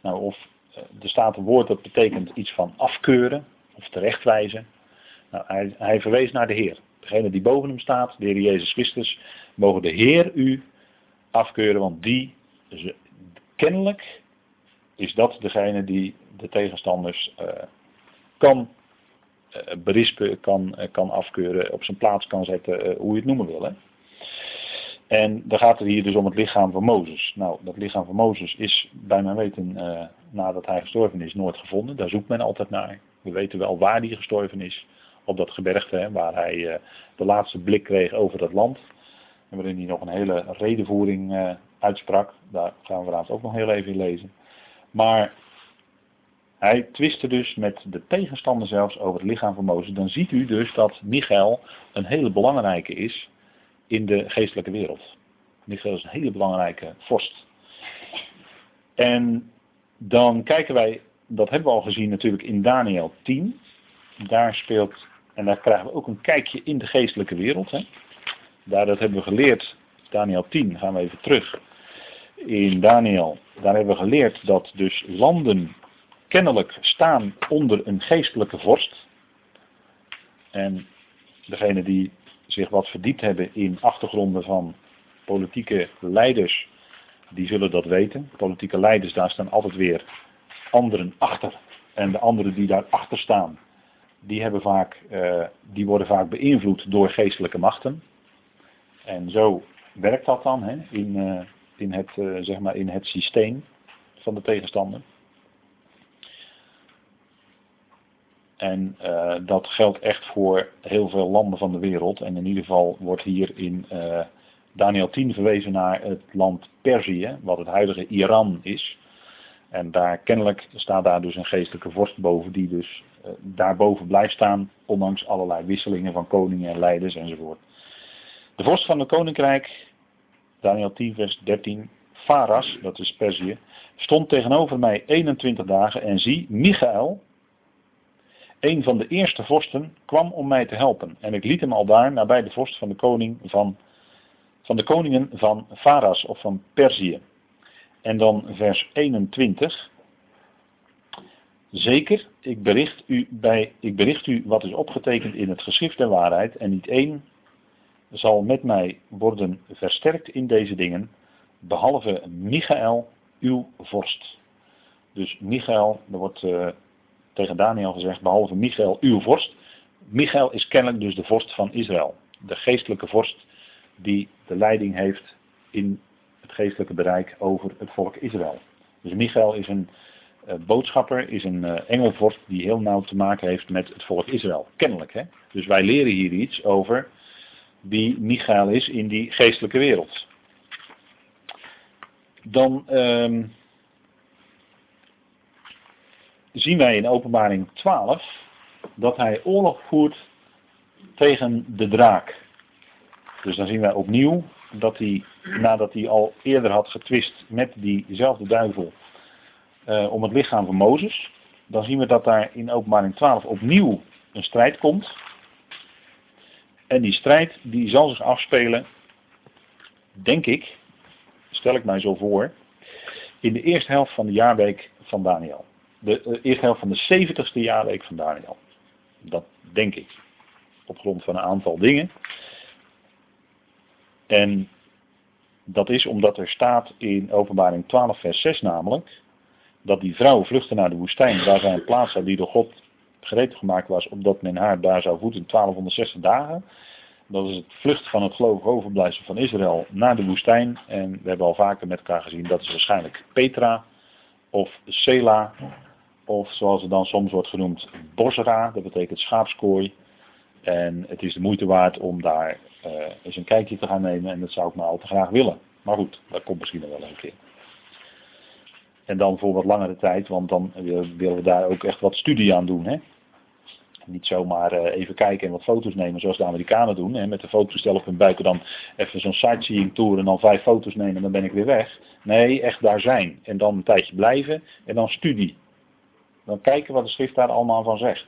Nou, of eh, er staat een woord dat betekent iets van afkeuren of terechtwijzen. Nou, hij verwees naar de Heer. Degene die boven hem staat, de Heer Jezus Christus, mogen de Heer u afkeuren, want die, kennelijk is dat degene die de tegenstanders uh, kan uh, berispen, kan, uh, kan afkeuren, op zijn plaats kan zetten, hoe je het noemen wil. Hè. En dan gaat het hier dus om het lichaam van Mozes. Nou, dat lichaam van Mozes is bij mijn weten, nadat hij gestorven is, nooit gevonden. Daar zoekt men altijd naar. We weten wel waar hij gestorven is. Op dat gebergte, hè, waar hij de laatste blik kreeg over dat land waarin hij nog een hele redenvoering uh, uitsprak. Daar gaan we vanavond ook nog heel even in lezen. Maar hij twistte dus met de tegenstander zelfs over het lichaam van Mozes. Dan ziet u dus dat Michael een hele belangrijke is in de geestelijke wereld. Michael is een hele belangrijke vorst. En dan kijken wij, dat hebben we al gezien natuurlijk in Daniel 10. Daar speelt, en daar krijgen we ook een kijkje in de geestelijke wereld. Hè. Daar dat hebben we geleerd, Daniel 10, gaan we even terug. In Daniel, daar hebben we geleerd dat dus landen kennelijk staan onder een geestelijke vorst. En degene die zich wat verdiept hebben in achtergronden van politieke leiders, die zullen dat weten. Politieke leiders, daar staan altijd weer anderen achter. En de anderen die daarachter staan, die, hebben vaak, uh, die worden vaak beïnvloed door geestelijke machten. En zo werkt dat dan hè, in, uh, in, het, uh, zeg maar in het systeem van de tegenstander. En dat geldt echt voor heel veel landen van de wereld. En in ieder geval wordt hier in Daniel 10 verwezen naar het land Perzië, wat het huidige Iran is. En daar kennelijk staat daar dus een geestelijke vorst boven, die dus daarboven blijft staan, ondanks allerlei wisselingen van koningen en leiders enzovoort. De vorst van het koninkrijk, Daniel 10 vers 13, Faras, dat is Perzië, stond tegenover mij 21 dagen en zie, Michael, een van de eerste vorsten, kwam om mij te helpen. En ik liet hem al daar nabij de vorst van de koning van, van de koningen van Faras of van Perzië. En dan vers 21. Zeker, ik bericht, u bij, ik bericht u wat is opgetekend in het geschrift der waarheid en niet één zal met mij worden versterkt in deze dingen, behalve Michael, uw vorst. Dus Michael, er wordt uh, tegen Daniel gezegd, behalve Michael, uw vorst. Michael is kennelijk dus de vorst van Israël. De geestelijke vorst die de leiding heeft in het geestelijke bereik over het volk Israël. Dus Michael is een boodschapper, is een uh, engelvorst die heel nauw te maken heeft met het volk Israël. Kennelijk, hè? Dus wij leren hier iets over wie Michael is in die geestelijke wereld. Dan uh, zien wij in openbaring 12 dat hij oorlog voert tegen de draak. Dus dan zien wij opnieuw dat hij, nadat hij al eerder had getwist met diezelfde duivel uh, om het lichaam van Mozes, dan zien we dat daar in openbaring 12 opnieuw een strijd komt. En die strijd die zal zich afspelen, denk ik, stel ik mij zo voor, in de eerste helft van de jaarweek van Daniel. De, de eerste helft van de 70ste jaarweek van Daniel. Dat denk ik. Op grond van een aantal dingen. En dat is omdat er staat in openbaring 12 vers 6 namelijk, dat die vrouw vluchtte naar de woestijn, waar zij een plaats had die door God gereed gemaakt was, opdat men haar daar zou voeden 1260 dagen. Dat is het vlucht van het gelovig overblijfsel van Israël naar de woestijn. En we hebben al vaker met elkaar gezien, dat is waarschijnlijk Petra of Sela. Of zoals het dan soms wordt genoemd, Bosra, dat betekent schaapskooi. En het is de moeite waard om daar uh, eens een kijkje te gaan nemen. En dat zou ik maar al te graag willen. Maar goed, dat komt misschien nog wel een keer. En dan voor wat langere tijd, want dan willen we daar ook echt wat studie aan doen. Hè? Niet zomaar uh, even kijken en wat foto's nemen zoals de Amerikanen doen. Hè? Met de fotostel op hun buik en dan even zo'n sightseeing tour en dan vijf foto's nemen en dan ben ik weer weg. Nee, echt daar zijn. En dan een tijdje blijven en dan studie. Dan kijken wat de schrift daar allemaal van zegt.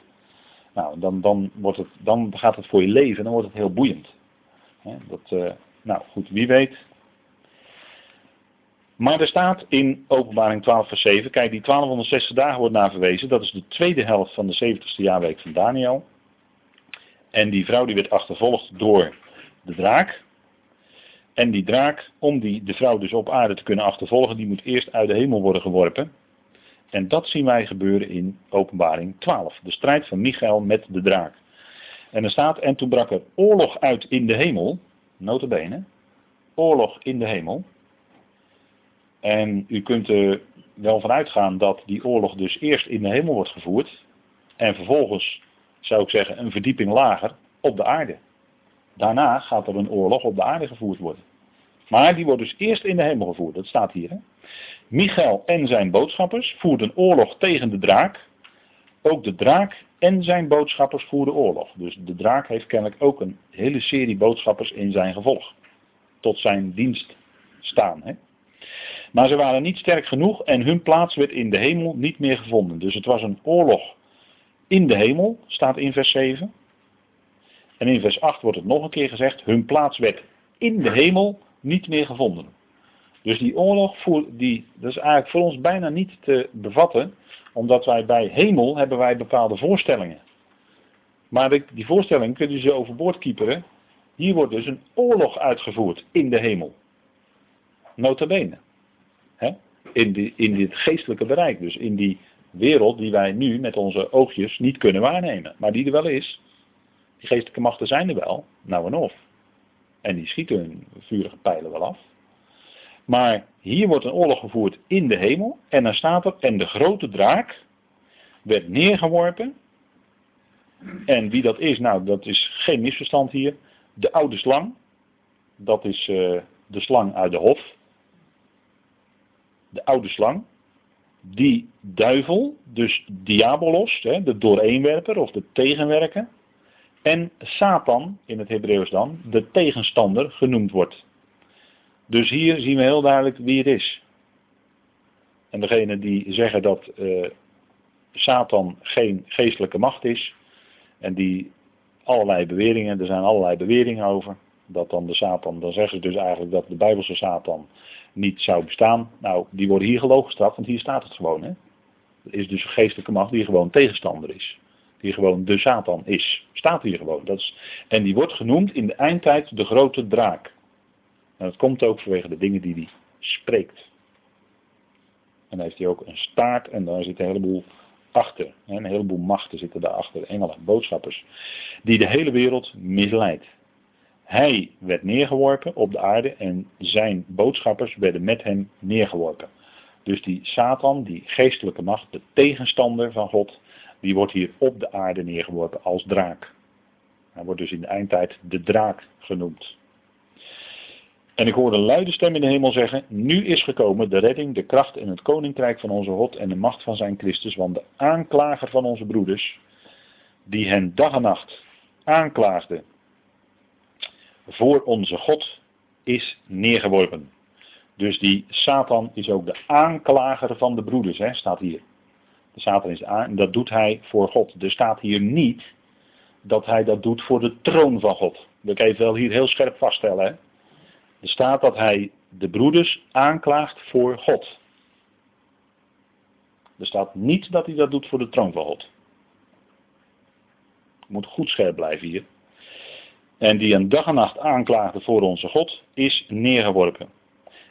Nou, dan, dan, wordt het, dan gaat het voor je leven, dan wordt het heel boeiend. dat, uh, nou goed, wie weet. Maar er staat in openbaring 12 vers 7, kijk die 1260 dagen wordt naar verwezen, dat is de tweede helft van de 70ste jaarweek van Daniel. En die vrouw die werd achtervolgd door de draak. En die draak, om die, de vrouw dus op aarde te kunnen achtervolgen, die moet eerst uit de hemel worden geworpen. En dat zien wij gebeuren in openbaring 12. De strijd van Michael met de draak. En er staat, en toen brak er oorlog uit in de hemel, notabene, oorlog in de hemel. En u kunt er wel van uitgaan dat die oorlog dus eerst in de hemel wordt gevoerd. En vervolgens, zou ik zeggen, een verdieping lager op de aarde. Daarna gaat er een oorlog op de aarde gevoerd worden. Maar die wordt dus eerst in de hemel gevoerd, dat staat hier. Hè? Michael en zijn boodschappers voerden oorlog tegen de draak. Ook de draak en zijn boodschappers voerden oorlog. Dus de draak heeft kennelijk ook een hele serie boodschappers in zijn gevolg. Tot zijn dienst staan. Hè? Maar ze waren niet sterk genoeg en hun plaats werd in de hemel niet meer gevonden. Dus het was een oorlog in de hemel, staat in vers 7. En in vers 8 wordt het nog een keer gezegd, hun plaats werd in de hemel niet meer gevonden. Dus die oorlog, die, dat is eigenlijk voor ons bijna niet te bevatten, omdat wij bij hemel hebben wij bepaalde voorstellingen. Maar die voorstellingen kunnen ze overboord kieperen. Hier wordt dus een oorlog uitgevoerd in de hemel. Notabene. In, in dit geestelijke bereik, dus in die wereld die wij nu met onze oogjes niet kunnen waarnemen. Maar die er wel is. Die geestelijke machten zijn er wel, nou en of. En die schieten hun vurige pijlen wel af. Maar hier wordt een oorlog gevoerd in de hemel. En dan staat er, en de grote draak werd neergeworpen. En wie dat is, nou dat is geen misverstand hier. De oude slang. dat is uh, de slang uit de hof. De oude slang. Die duivel, dus diabolos, de dooreenwerper of de tegenwerker. En Satan, in het Hebreeuws dan, de tegenstander genoemd wordt. Dus hier zien we heel duidelijk wie het is. En degene die zeggen dat uh, Satan geen geestelijke macht is, en die allerlei beweringen, er zijn allerlei beweringen over, dat dan de Satan, dan zeggen ze dus eigenlijk dat de Bijbelse Satan niet zou bestaan. Nou, die worden hier gelogen gestraft, want hier staat het gewoon. Hè? Is dus een geestelijke macht die gewoon tegenstander is. Die gewoon de Satan is. Staat hier gewoon. Dat is, en die wordt genoemd in de eindtijd de grote draak. En dat komt ook vanwege de dingen die hij spreekt. En dan heeft hij ook een staart en daar zit een heleboel achter. Een heleboel machten zitten daarachter, engelen, boodschappers. Die de hele wereld misleidt. Hij werd neergeworpen op de aarde en zijn boodschappers werden met hem neergeworpen. Dus die Satan, die geestelijke macht, de tegenstander van God, die wordt hier op de aarde neergeworpen als draak. Hij wordt dus in de eindtijd de draak genoemd. En ik hoorde een luide stem in de hemel zeggen, nu is gekomen de redding, de kracht en het koninkrijk van onze God en de macht van zijn Christus, want de aanklager van onze broeders, die hen dag en nacht aanklaagde voor onze God, is neergeworpen. Dus die Satan is ook de aanklager van de broeders, hè, staat hier. De Satan is aan, dat doet hij voor God. Er staat hier niet dat hij dat doet voor de troon van God. Dat kan je wel hier heel scherp vaststellen. Hè? Er staat dat hij de broeders aanklaagt voor God. Er staat niet dat hij dat doet voor de troon van God. Moet goed scherp blijven hier. En die een dag en nacht aanklaagde voor onze God, is neergeworpen.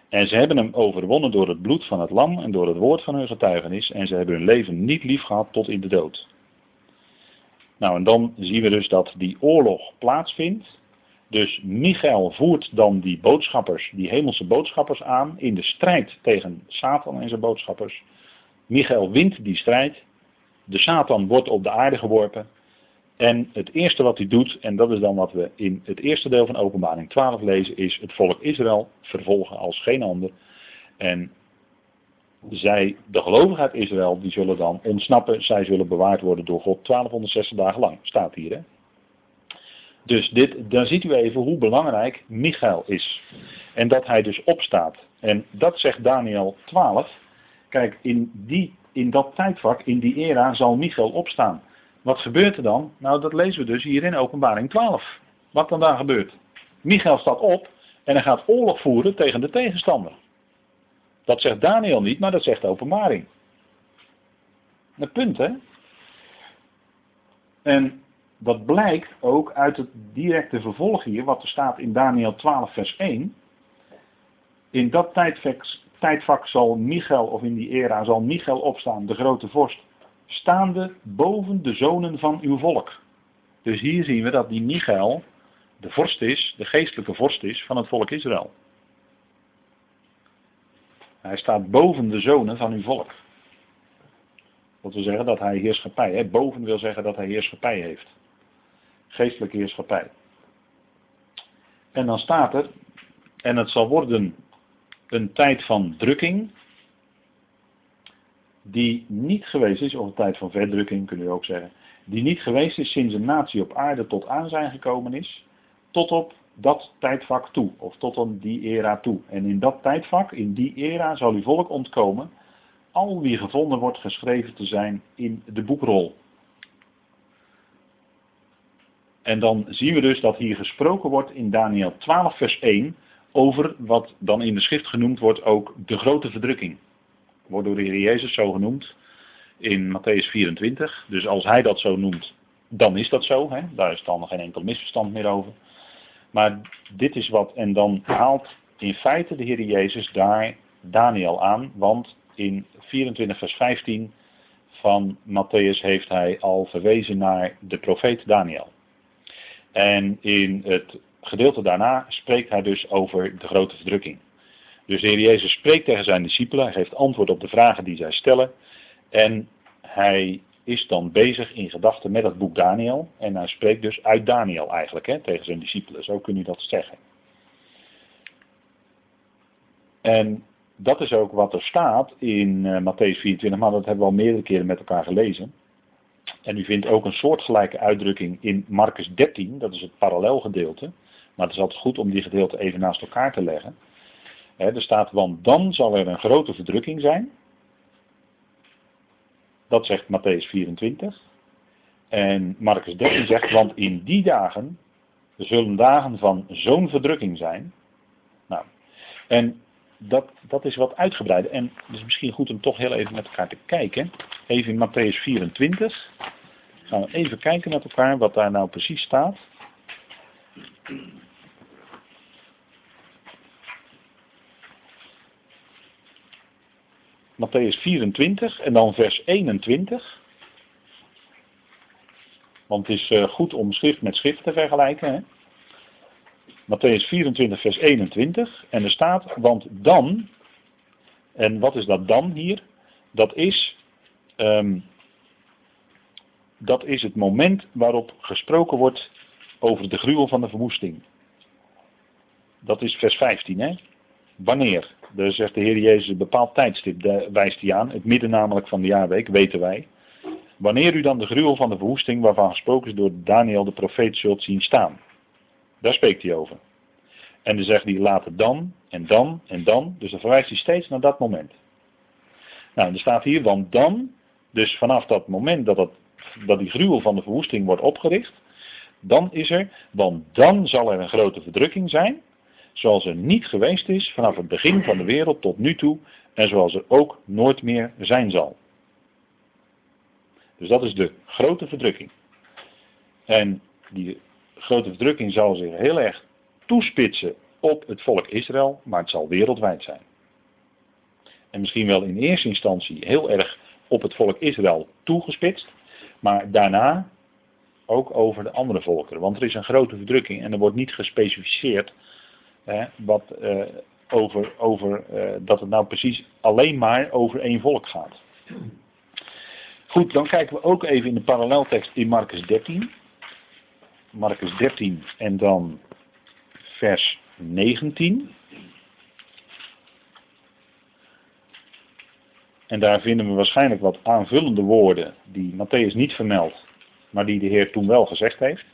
En ze hebben hem overwonnen door het bloed van het lam en door het woord van hun getuigenis. En ze hebben hun leven niet lief gehad tot in de dood. Nou, en dan zien we dus dat die oorlog plaatsvindt. Dus Michael voert dan die boodschappers, die hemelse boodschappers aan in de strijd tegen Satan en zijn boodschappers. Michael wint die strijd. De Satan wordt op de aarde geworpen. En het eerste wat hij doet, en dat is dan wat we in het eerste deel van Openbaring 12 lezen, is het volk Israël vervolgen als geen ander. En zij, de gelovigen uit Israël, die zullen dan ontsnappen. Zij zullen bewaard worden door God 1260 dagen lang. Staat hier. Hè? Dus dit, dan ziet u even hoe belangrijk Michael is. En dat hij dus opstaat. En dat zegt Daniel 12. Kijk, in, die, in dat tijdvak, in die era, zal Michael opstaan. Wat gebeurt er dan? Nou, dat lezen we dus hier in Openbaring 12. Wat dan daar gebeurt. Michael staat op en hij gaat oorlog voeren tegen de tegenstander. Dat zegt Daniel niet, maar dat zegt Openbaring. Een punt, hè? En dat blijkt ook uit het directe vervolg hier, wat er staat in Daniel 12, vers 1. In dat tijdvak, tijdvak zal Michael, of in die era, zal Michael opstaan, de grote vorst, staande boven de zonen van uw volk. Dus hier zien we dat die Michael de vorst is, de geestelijke vorst is van het volk Israël. Hij staat boven de zonen van uw volk. Dat wil zeggen dat hij heerschappij, hè? boven wil zeggen dat hij heerschappij heeft. Geestelijke heerschappij. En dan staat er, en het zal worden een tijd van drukking, die niet geweest is, of een tijd van verdrukking kun je ook zeggen, die niet geweest is sinds een natie op aarde tot aan zijn gekomen is, tot op dat tijdvak toe, of tot aan die era toe. En in dat tijdvak, in die era, zal uw volk ontkomen, al wie gevonden wordt geschreven te zijn in de boekrol. En dan zien we dus dat hier gesproken wordt in Daniel 12 vers 1 over wat dan in de schrift genoemd wordt ook de grote verdrukking wordt door de Heer Jezus zo genoemd in Matthäus 24. Dus als hij dat zo noemt, dan is dat zo. Hè? Daar is dan geen enkel misverstand meer over. Maar dit is wat, en dan haalt in feite de Heer Jezus daar Daniel aan, want in 24 vers 15 van Matthäus heeft hij al verwezen naar de profeet Daniel. En in het gedeelte daarna spreekt hij dus over de grote verdrukking. Dus de Heer Jezus spreekt tegen zijn discipelen, hij geeft antwoord op de vragen die zij stellen. En hij is dan bezig in gedachten met het boek Daniel. En hij spreekt dus uit Daniel eigenlijk hè, tegen zijn discipelen. Zo kun je dat zeggen. En dat is ook wat er staat in uh, Matthäus 24, maar dat hebben we al meerdere keren met elkaar gelezen. En u vindt ook een soortgelijke uitdrukking in Marcus 13, dat is het parallelgedeelte. Maar het is altijd goed om die gedeelten even naast elkaar te leggen. Er staat, want dan zal er een grote verdrukking zijn. Dat zegt Matthäus 24. En Marcus 13 zegt, want in die dagen zullen dagen van zo'n verdrukking zijn. Nou, en dat, dat is wat uitgebreider. En het is misschien goed om toch heel even met elkaar te kijken. Even in Matthäus 24. Gaan we even kijken met elkaar wat daar nou precies staat. Matthäus 24 en dan vers 21. Want het is eh, goed om schrift met schrift te vergelijken. Hè? Matthäus 24, vers 21. En er staat, want dan, en wat is dat dan hier? Dat is, um, dat is het moment waarop gesproken wordt over de gruwel van de verwoesting. Dat is vers 15, hè? Wanneer? Daar zegt de Heer Jezus een bepaald tijdstip, wijst hij aan. Het midden namelijk van de jaarweek, weten wij. Wanneer u dan de gruwel van de verwoesting, waarvan gesproken is door Daniel de profeet, zult zien staan. Daar spreekt hij over. En dan zegt hij later dan en dan en dan. Dus dan verwijst hij steeds naar dat moment. Nou, er staat hier, want dan, dus vanaf dat moment dat, het, dat die gruwel van de verwoesting wordt opgericht, dan is er, want dan zal er een grote verdrukking zijn, zoals er niet geweest is vanaf het begin van de wereld tot nu toe, en zoals er ook nooit meer zijn zal. Dus dat is de grote verdrukking. En die grote verdrukking zal zich heel erg toespitsen op het volk Israël, maar het zal wereldwijd zijn. En misschien wel in eerste instantie heel erg op het volk Israël toegespitst, maar daarna ook over de andere volkeren. Want er is een grote verdrukking en er wordt niet gespecificeerd wat, uh, over, over uh, dat het nou precies alleen maar over één volk gaat. Goed, dan kijken we ook even in de paralleltekst in Marcus 13. Marcus 13 en dan vers 19. En daar vinden we waarschijnlijk wat aanvullende woorden die Matthäus niet vermeldt, maar die de Heer toen wel gezegd heeft.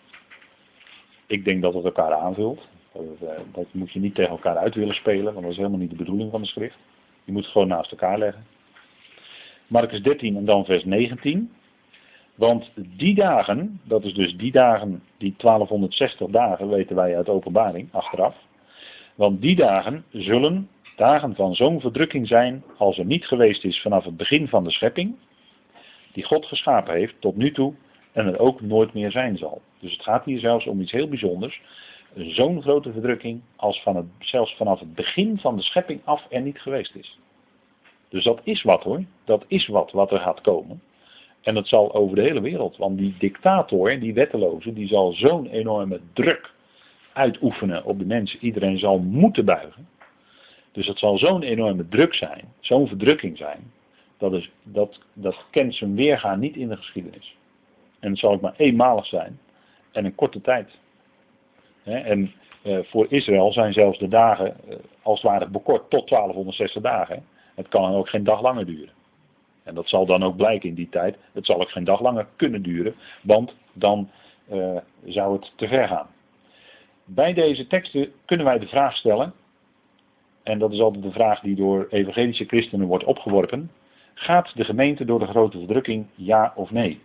Ik denk dat het elkaar aanvult. Dat, eh, dat moet je niet tegen elkaar uit willen spelen, want dat is helemaal niet de bedoeling van de schrift. Je moet het gewoon naast elkaar leggen. Marcus 13 en dan vers 19. Want die dagen, dat is dus die dagen, die 1260 dagen, weten wij uit openbaring, achteraf. Want die dagen zullen dagen van zo'n verdrukking zijn als er niet geweest is vanaf het begin van de schepping, die God geschapen heeft tot nu toe en er ook nooit meer zijn zal. Dus het gaat hier zelfs om iets heel bijzonders. Zo'n grote verdrukking als van het, zelfs vanaf het begin van de schepping af er niet geweest is. Dus dat is wat hoor. Dat is wat wat er gaat komen. En dat zal over de hele wereld. Want die dictator, die wetteloze, die zal zo'n enorme druk uitoefenen op de mensen. Iedereen zal moeten buigen. Dus dat zal zo'n enorme druk zijn, zo'n verdrukking zijn. Dat, is, dat, dat kent zijn weergaan niet in de geschiedenis. En het zal ook maar eenmalig zijn. En een korte tijd. En eh, voor Israël zijn zelfs de dagen eh, als het ware bekort tot 1260 dagen. Het kan ook geen dag langer duren. En dat zal dan ook blijken in die tijd. Het zal ook geen dag langer kunnen duren, want dan uh, zou het te ver gaan. Bij deze teksten kunnen wij de vraag stellen, en dat is altijd de vraag die door evangelische christenen wordt opgeworpen. Gaat de gemeente door de grote verdrukking ja of nee?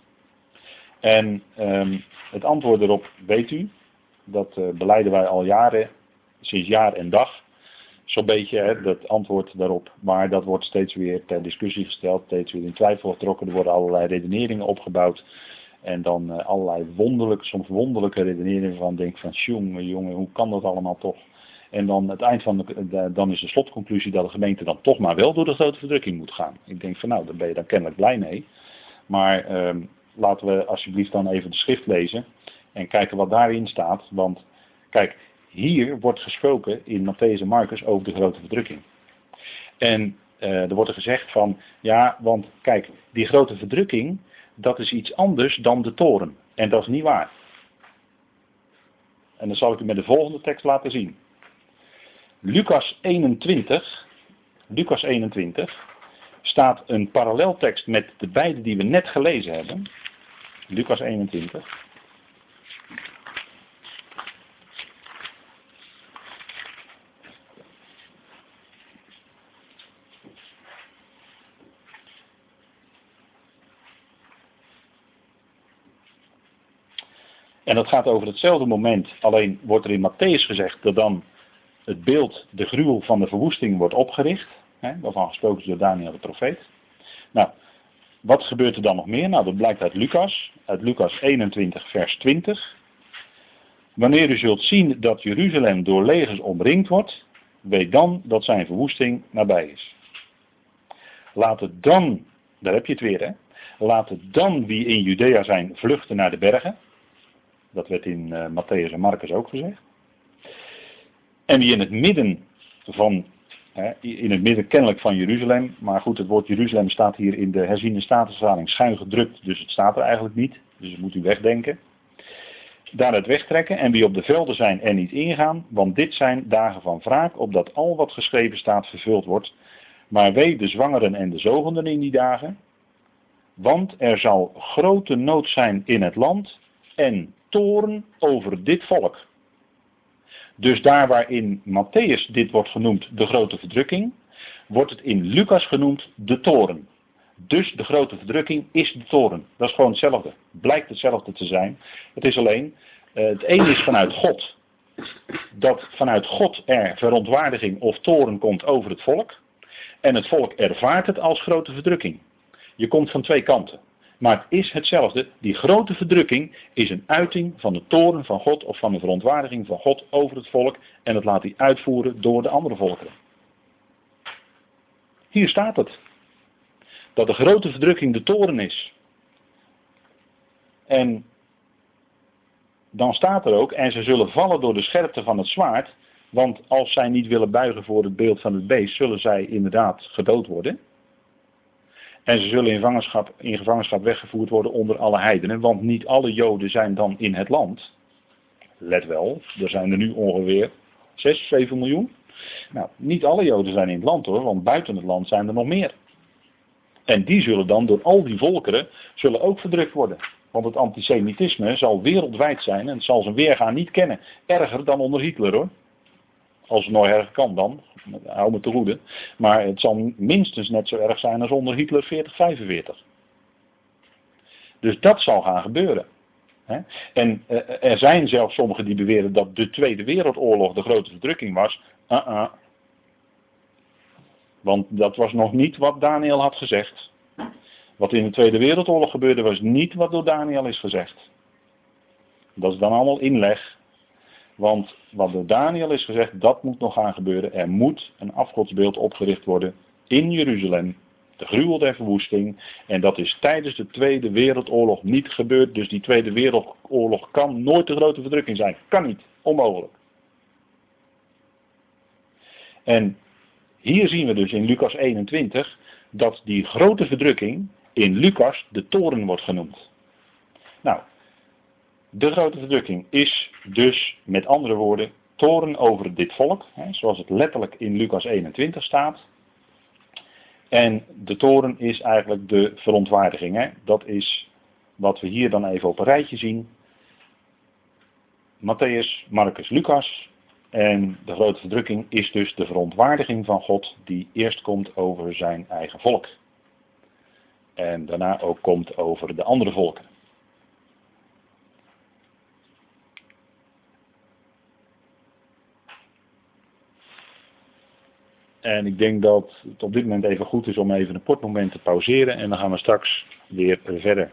En um, het antwoord erop weet u, dat uh, beleiden wij al jaren, sinds jaar en dag zo'n beetje hè, dat antwoord daarop. Maar dat wordt steeds weer ter discussie gesteld, steeds weer in twijfel getrokken. Er worden allerlei redeneringen opgebouwd. En dan uh, allerlei wonderlijke, soms wonderlijke redeneringen van denk van jongen, jongen, hoe kan dat allemaal toch? En dan het eind van de, dan is de slotconclusie dat de gemeente dan toch maar wel door de grote verdrukking moet gaan. Ik denk van nou, daar ben je dan kennelijk blij mee. Maar uh, laten we alsjeblieft dan even de schrift lezen en kijken wat daarin staat. Want kijk, hier wordt gesproken in Matthäus en Marcus over de grote verdrukking. En uh, er wordt er gezegd van, ja, want kijk, die grote verdrukking, dat is iets anders dan de toren. En dat is niet waar. En dat zal ik u met de volgende tekst laten zien. Lucas 21, Lucas 21, staat een paralleltekst met de beide die we net gelezen hebben. Lucas 21. En dat gaat over hetzelfde moment, alleen wordt er in Matthäus gezegd dat dan het beeld, de gruwel van de verwoesting wordt opgericht. Hè, waarvan gesproken is door Daniel de profeet. Nou, wat gebeurt er dan nog meer? Nou, dat blijkt uit Lucas, uit Lucas 21, vers 20. Wanneer u zult zien dat Jeruzalem door legers omringd wordt, weet dan dat zijn verwoesting nabij is. Laat het dan, daar heb je het weer hè, laat het dan wie in Judea zijn vluchten naar de bergen. Dat werd in uh, Matthäus en Marcus ook gezegd. En wie in het midden van, hè, in het midden kennelijk van Jeruzalem, maar goed, het woord Jeruzalem staat hier in de herziende statenvertaling schuin gedrukt, dus het staat er eigenlijk niet. Dus moet u wegdenken. Daaruit wegtrekken en wie op de velden zijn en niet ingaan, want dit zijn dagen van wraak, opdat al wat geschreven staat vervuld wordt. Maar wee de zwangeren en de zogenden in die dagen, want er zal grote nood zijn in het land en toren over dit volk. Dus daar waarin Matthäus dit wordt genoemd de grote verdrukking, wordt het in Lucas genoemd de toren. Dus de grote verdrukking is de toren. Dat is gewoon hetzelfde. Blijkt hetzelfde te zijn. Het is alleen, uh, het een is vanuit God. Dat vanuit God er verontwaardiging of toren komt over het volk. En het volk ervaart het als grote verdrukking. Je komt van twee kanten. Maar het is hetzelfde. Die grote verdrukking is een uiting van de toren van God of van de verontwaardiging van God over het volk. En dat laat hij uitvoeren door de andere volkeren. Hier staat het. Dat de grote verdrukking de toren is. En dan staat er ook, en ze zullen vallen door de scherpte van het zwaard. Want als zij niet willen buigen voor het beeld van het beest, zullen zij inderdaad gedood worden. En ze zullen in gevangenschap, in gevangenschap weggevoerd worden onder alle heidenen, want niet alle Joden zijn dan in het land. Let wel, er zijn er nu ongeveer 6, 7 miljoen. Nou, niet alle Joden zijn in het land hoor, want buiten het land zijn er nog meer. En die zullen dan door al die volkeren zullen ook verdrukt worden. Want het antisemitisme zal wereldwijd zijn en het zal zijn weergaan niet kennen. Erger dan onder Hitler hoor. Als het nooit erg kan dan, hou me te goede. Maar het zal minstens net zo erg zijn als onder Hitler 4045. Dus dat zal gaan gebeuren. En eh, er zijn zelfs sommigen die beweren dat de Tweede Wereldoorlog de grote verdrukking was. Uh -uh. Want dat was nog niet wat Daniel had gezegd. Wat in de Tweede Wereldoorlog gebeurde was niet wat door Daniel is gezegd. Dat is dan allemaal inleg. Want wat door Daniel is gezegd, dat moet nog gaan gebeuren. Er moet een afgodsbeeld opgericht worden in Jeruzalem. De gruwel der verwoesting. En dat is tijdens de Tweede Wereldoorlog niet gebeurd. Dus die Tweede Wereldoorlog kan nooit de grote verdrukking zijn. Kan niet. Onmogelijk. En hier zien we dus in Lucas 21 dat die grote verdrukking in Lucas de toren wordt genoemd. Nou, de grote verdrukking is dus, met andere woorden, toren over dit volk, hè, zoals het letterlijk in Lucas 21 staat. En de toren is eigenlijk de verontwaardiging. Hè. Dat is wat we hier dan even op een rijtje zien. Matthäus, Marcus, Lucas. En de grote verdrukking is dus de verontwaardiging van God die eerst komt over zijn eigen volk. En daarna ook komt over de andere volken. En ik denk dat het op dit moment even goed is om even een kort moment te pauzeren en dan gaan we straks weer verder.